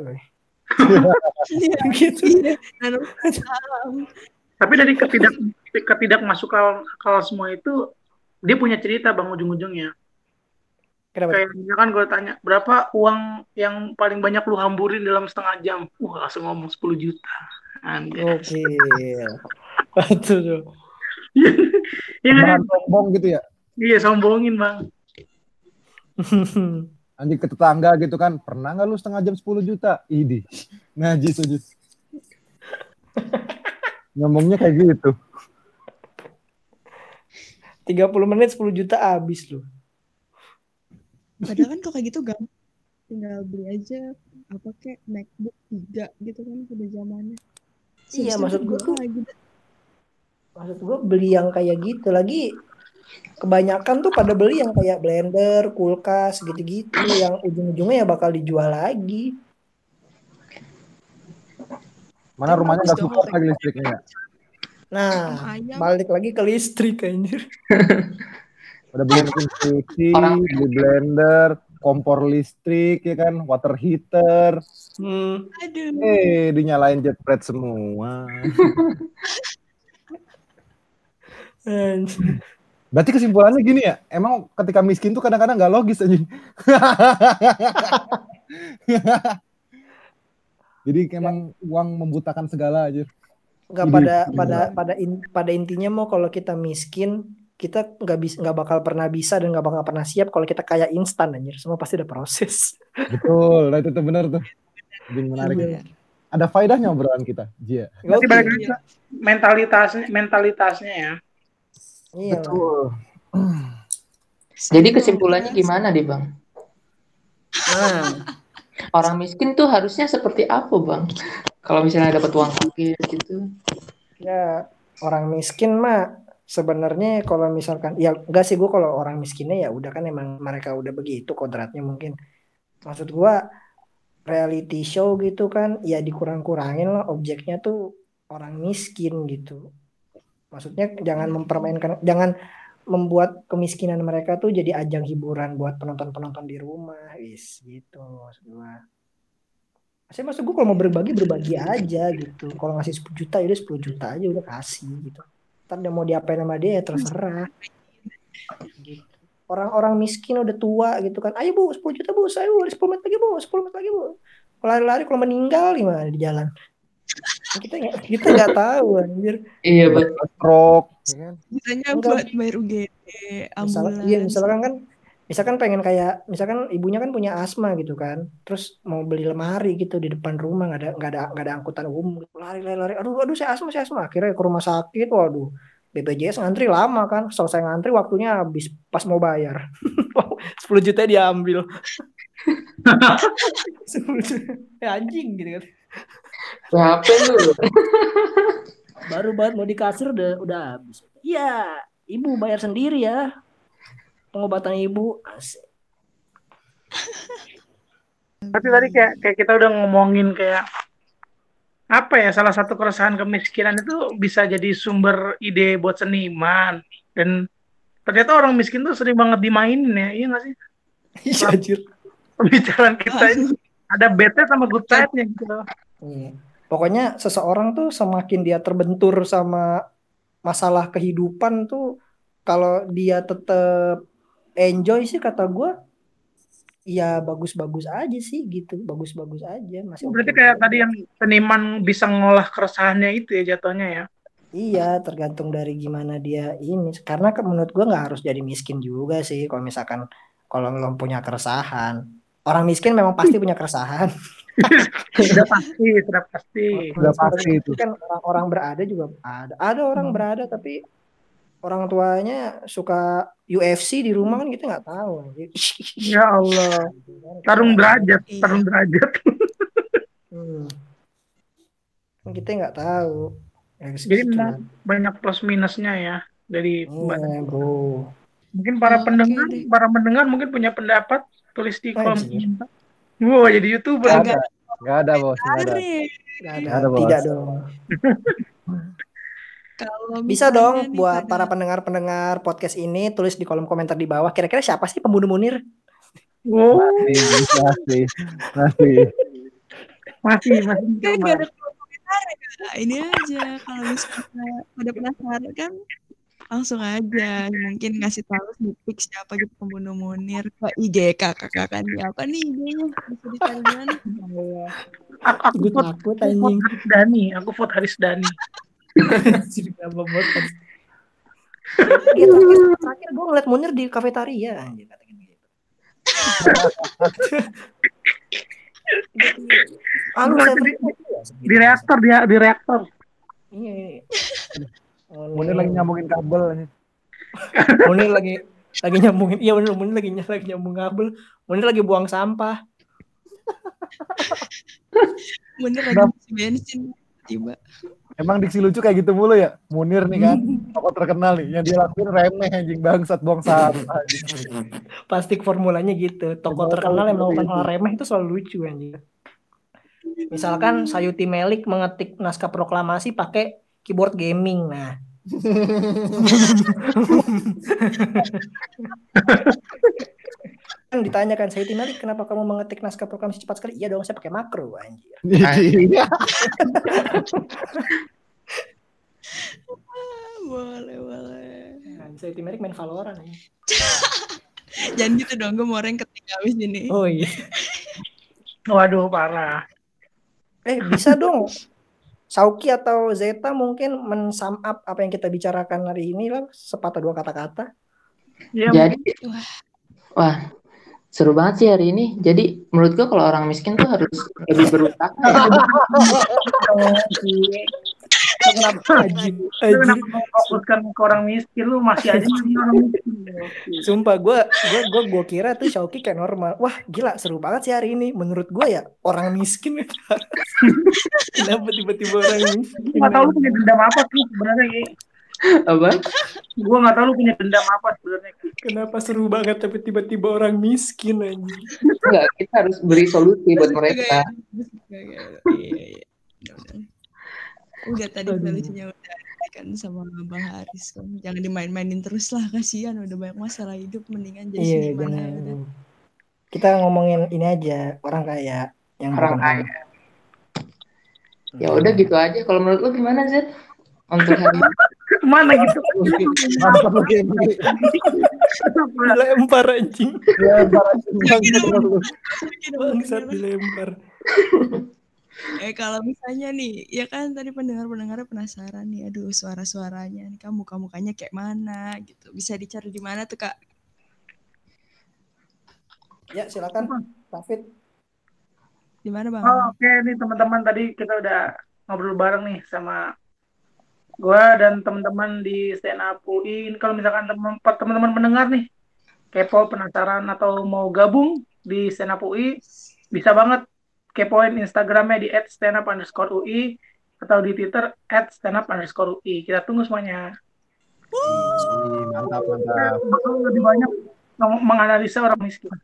(laughs) Gitu. Iya, nanam saham. Tapi dari ketidak ketidak masuk akal, akal semua itu dia punya cerita bang ujung-ujungnya. Kenapa Kayak misalkan gue tanya berapa uang yang paling banyak lu hamburin dalam setengah jam? Wah langsung ngomong 10 juta. Anjir. oke Betul tuh. (laughs) Iya kan? Sombong gitu ya. Iya sombongin bang. (laughs) Anjing ke tetangga gitu kan. Pernah nggak lu setengah jam 10 juta? Idi. Najis (laughs) aja. Ngomongnya kayak gitu. 30 menit 10 juta habis loh Padahal kan kalau kayak gitu gampang. Tinggal beli aja apa kayak MacBook 3 gitu kan pada zamannya. Iya, maksud gua gua tuh- lagi maksud gue beli yang kayak gitu lagi kebanyakan tuh pada beli yang kayak blender, kulkas gitu-gitu yang ujung-ujungnya ya bakal dijual lagi. Mana rumahnya nggak support lagi listriknya. Nah, balik lagi ke listrik anjir. (laughs) Udah beli mesin cuci, beli blender, kompor listrik ya kan, water heater. Hmm. Aduh. Eh, dinyalain jetpret semua. Berarti kesimpulannya gini ya, emang ketika miskin tuh kadang-kadang nggak logis aja. (laughs) Jadi emang uang membutakan segala aja. Nggak Ide- pada pada pada in- pada intinya mau kalau kita miskin kita nggak bisa nggak bakal pernah bisa dan nggak bakal pernah siap kalau kita kaya instan anjir semua pasti ada proses (laughs) Betul, nah itu tuh benar tuh. Lebih menarik. Iya. Ada faedahnya obrolan kita. Jia. Nanti Oke. balik lagi mentalitasnya, mentalitasnya ya. iya. Betul. Jadi kesimpulannya gimana deh bang? nah Orang miskin tuh harusnya seperti apa bang? Kalau misalnya dapat uang kecil gitu. ya orang miskin mah sebenarnya kalau misalkan ya enggak sih gue kalau orang miskinnya ya udah kan emang mereka udah begitu kodratnya mungkin. Maksud gua reality show gitu kan ya dikurang-kurangin lah objeknya tuh orang miskin gitu. Maksudnya jangan mempermainkan jangan membuat kemiskinan mereka tuh jadi ajang hiburan buat penonton-penonton di rumah wis gitu maksud gua. Saya maksud gue kalau mau berbagi berbagi aja gitu. Kalau ngasih 10 juta ya udah 10 juta aja udah kasih gitu ntar dia mau diapain sama dia ya terserah gitu. orang-orang miskin udah tua gitu kan ayo bu 10 juta bu saya bu 10 menit lagi bu 10 menit lagi bu kalau lari-lari kalau meninggal gimana di jalan kita nggak kita nggak tahu anjir Iya bang. Stroke, ya kan? Enggak. buat bayar UGD, Misal, ambulans. iya misalkan kan misalkan pengen kayak misalkan ibunya kan punya asma gitu kan terus mau beli lemari gitu di depan rumah nggak ada nggak ada nggak ada angkutan umum gitu. lari lari lari. Aduh aduh saya asma saya asma. Akhirnya ke rumah sakit waduh. BPJS ngantri lama kan selesai ngantri waktunya habis pas mau bayar. (laughs) 10 juta diambil. (laughs) 10 juta. Ya anjing gitu kan. Berapa lu? baru banget mau di kasir udah udah habis. Iya ibu bayar sendiri ya pengobatan ibu Asik. Tapi tadi kayak kayak kita udah ngomongin kayak apa ya salah satu keresahan kemiskinan itu bisa jadi sumber ide buat seniman dan ternyata orang miskin tuh sering banget dimainin ya iya nggak sih Iya, anjir pembicaraan kita ini ada bad side sama good side-nya gitu loh. Iya. Pokoknya seseorang tuh semakin dia terbentur sama masalah kehidupan tuh kalau dia tetap enjoy sih kata gua ya bagus-bagus aja sih gitu bagus-bagus aja masih Berarti oke kayak tadi yang seniman bisa ngolah keresahannya itu ya jatuhnya ya. iya tergantung dari gimana dia ini karena menurut gua nggak harus jadi miskin juga sih kalau misalkan kalau belum punya keresahan orang miskin memang pasti punya keresahan. (laughs) Sudah pasti, sudah pasti. Udah pasti itu. kan orang-orang berada juga ada. Ada orang Hmm. berada tapi orang tuanya suka UFC di rumah kan kita nggak tahu. Ya Allah. Tarung derajat, Iya. tarung derajat. Hmm. Kan kita nggak tahu. Ya, Jadi gitu. memang banyak plus minusnya ya dari Iya, bro. mungkin para Oke pendengar, para pendengar mungkin punya pendapat tulis di kolom komentar. Wow, jadi youtuber. Kagak. Gak ada bos, gak ada. Nggak ada, ada, Bos. tidak dong. (laughs) Kalau Bisa dong nih buat pada- para pendengar-pendengar podcast ini tulis di kolom komentar di bawah. Kira-kira siapa sih pembunuh Munir? Wow, Masih, masih, masih. masih masih kan gak ada komentar ya ini aja kalau misalnya pada penasaran kan langsung aja mungkin ngasih tahu peek siapa gitu pembunuh Munir ke IG kakak kakaknya apa nih IG-nya bisa dicari di mana Aku, aku takut aku vote. Haris Dani, aku vote Haris Dani. (laughs) Dia terakhir, terakhir gue ngeliat Munir di kafetaria anjir katanya gitu. (laughs) Anu di- Di reaktor dia, di reaktor. Iya. iya. Munir lagi nyambungin kabel. (laughs) Munir lagi lagi nyambungin iya bener Munir lagi lagi nyambung kabel Munir lagi buang sampah Munir lagi bensin tiba Emang diksi lucu kayak gitu mulu ya? Munir nih kan, (laughs) tokoh terkenal nih. Yang dia lakuin remeh anjing bangsat buang sampah. (laughs) anjing. plastik formulanya gitu toko Betul, terkenal yang melakukan betul. hal remeh itu selalu lucu anjir misalkan Sayuti Melik mengetik naskah proklamasi pakai keyboard gaming nah (laughs) kan ditanyakan Sayuti Melik kenapa kamu mengetik naskah proklamasi cepat sekali iya dong saya pakai makro anjir (laughs) Iya. (laughs) Boleh boleh nah, Sayuti Melik main Valorant anjir. (laughs) jangan gitu dong gue mau orang ketika abis ini oh iya Waduh, parah. Eh bisa dong. Sauki atau Zeta mungkin mensum up apa yang kita bicarakan hari ini lah sepatah dua kata-kata. Ya, Jadi, Wah. wah, seru banget sih hari ini. Jadi, menurut gua kalau orang miskin tuh harus lebih berusaha. (laughs) Kenapa Anjing. kenapa mau fokuskan ke orang miskin? Lu masih aja orang miskin. Sumpah gue gua, gua, gua kira tuh Sauki kayak normal. Wah gila seru banget sih hari ini. Menurut gue ya orang miskin. (laughs) Kenapa tiba-tiba orang miskin? Gue gak tau lu punya dendam apa sih sebenarnya. Apa? Gue gak tau lu punya dendam apa sebenarnya. Kenapa seru banget tapi tiba-tiba orang miskin anjing. Enggak, kita harus beri solusi buat mereka. Iya, iya. Udah, udah. Tadi solusinya udah kan sama Bang Haris kan. Jangan dimain-mainin terus lah kasihan udah banyak masalah hidup mendingan jadi Iya seniman aja udah. jangan. Kita ngomongin ini aja orang kaya yang Orang kaya. Ya udah gitu aja. Kalau menurut lu gimana, Zed? Untuk hari? Mana gitu? Dilempar anjing. Ya, bangsat. Bangsat dilempar. (laughs) Eh kalau misalnya nih, ya kan tadi pendengar-pendengar penasaran nih, aduh suara-suaranya nih, kamu kamu mukanya kayak mana gitu. Bisa dicari di mana tuh Kak? Ya silakan David. Di mana Bang? Oh, Oke nih teman-teman tadi kita udah ngobrol bareng nih sama gua dan teman-teman di stand up UI. Ini Kalau misalkan teman- teman-teman mendengar nih kepo penasaran atau mau gabung di stand up UI, bisa banget kepoin Instagramnya di @standup underscore UI atau di Twitter @standup underscore UI. Kita tunggu semuanya. Mantap, mantap. Bakal lebih banyak meng- menganalisa orang miskin. (laughs)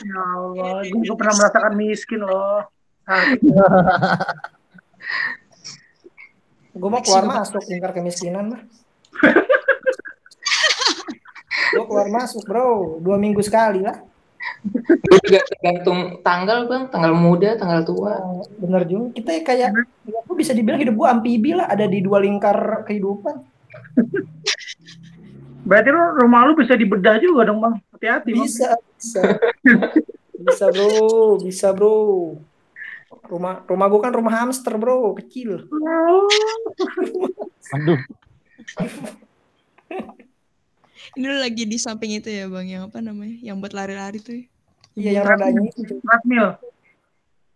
Ya Allah, gue pernah merasakan miskin loh. Gue mau keluar masuk lingkar kemiskinan mah. (laughs) Gue keluar masuk bro, dua minggu sekali lah. Itu juga tergantung tanggal, Bang. Tanggal muda, tanggal tua. Oh, bener juga. Kita ya kayak, ya, aku bisa dibilang hidup gue amfibi lah, ada di dua lingkar kehidupan. Berarti lu rumah lu bisa dibedah juga dong bang. Hati-hati bang. Bisa, bisa, bisa bro, bisa bro. Rumah rumah gue kan rumah hamster bro, kecil. (laughs) Aduh, Ini lu lagi di samping itu ya bang, yang apa namanya? Yang buat lari-lari tuh. Iya yang rodanya itu. Treadmill.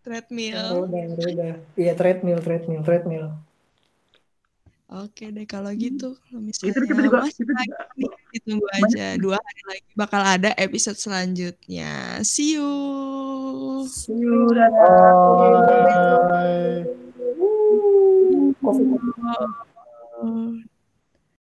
Treadmill. Roda, roda. Iya treadmill, treadmill, treadmill. Oke deh kalau gitu. Kalau misalnya Itu kita juga masih kita lagi juga nih, ditunggu aja dua hari lagi bakal ada episode selanjutnya. See you. See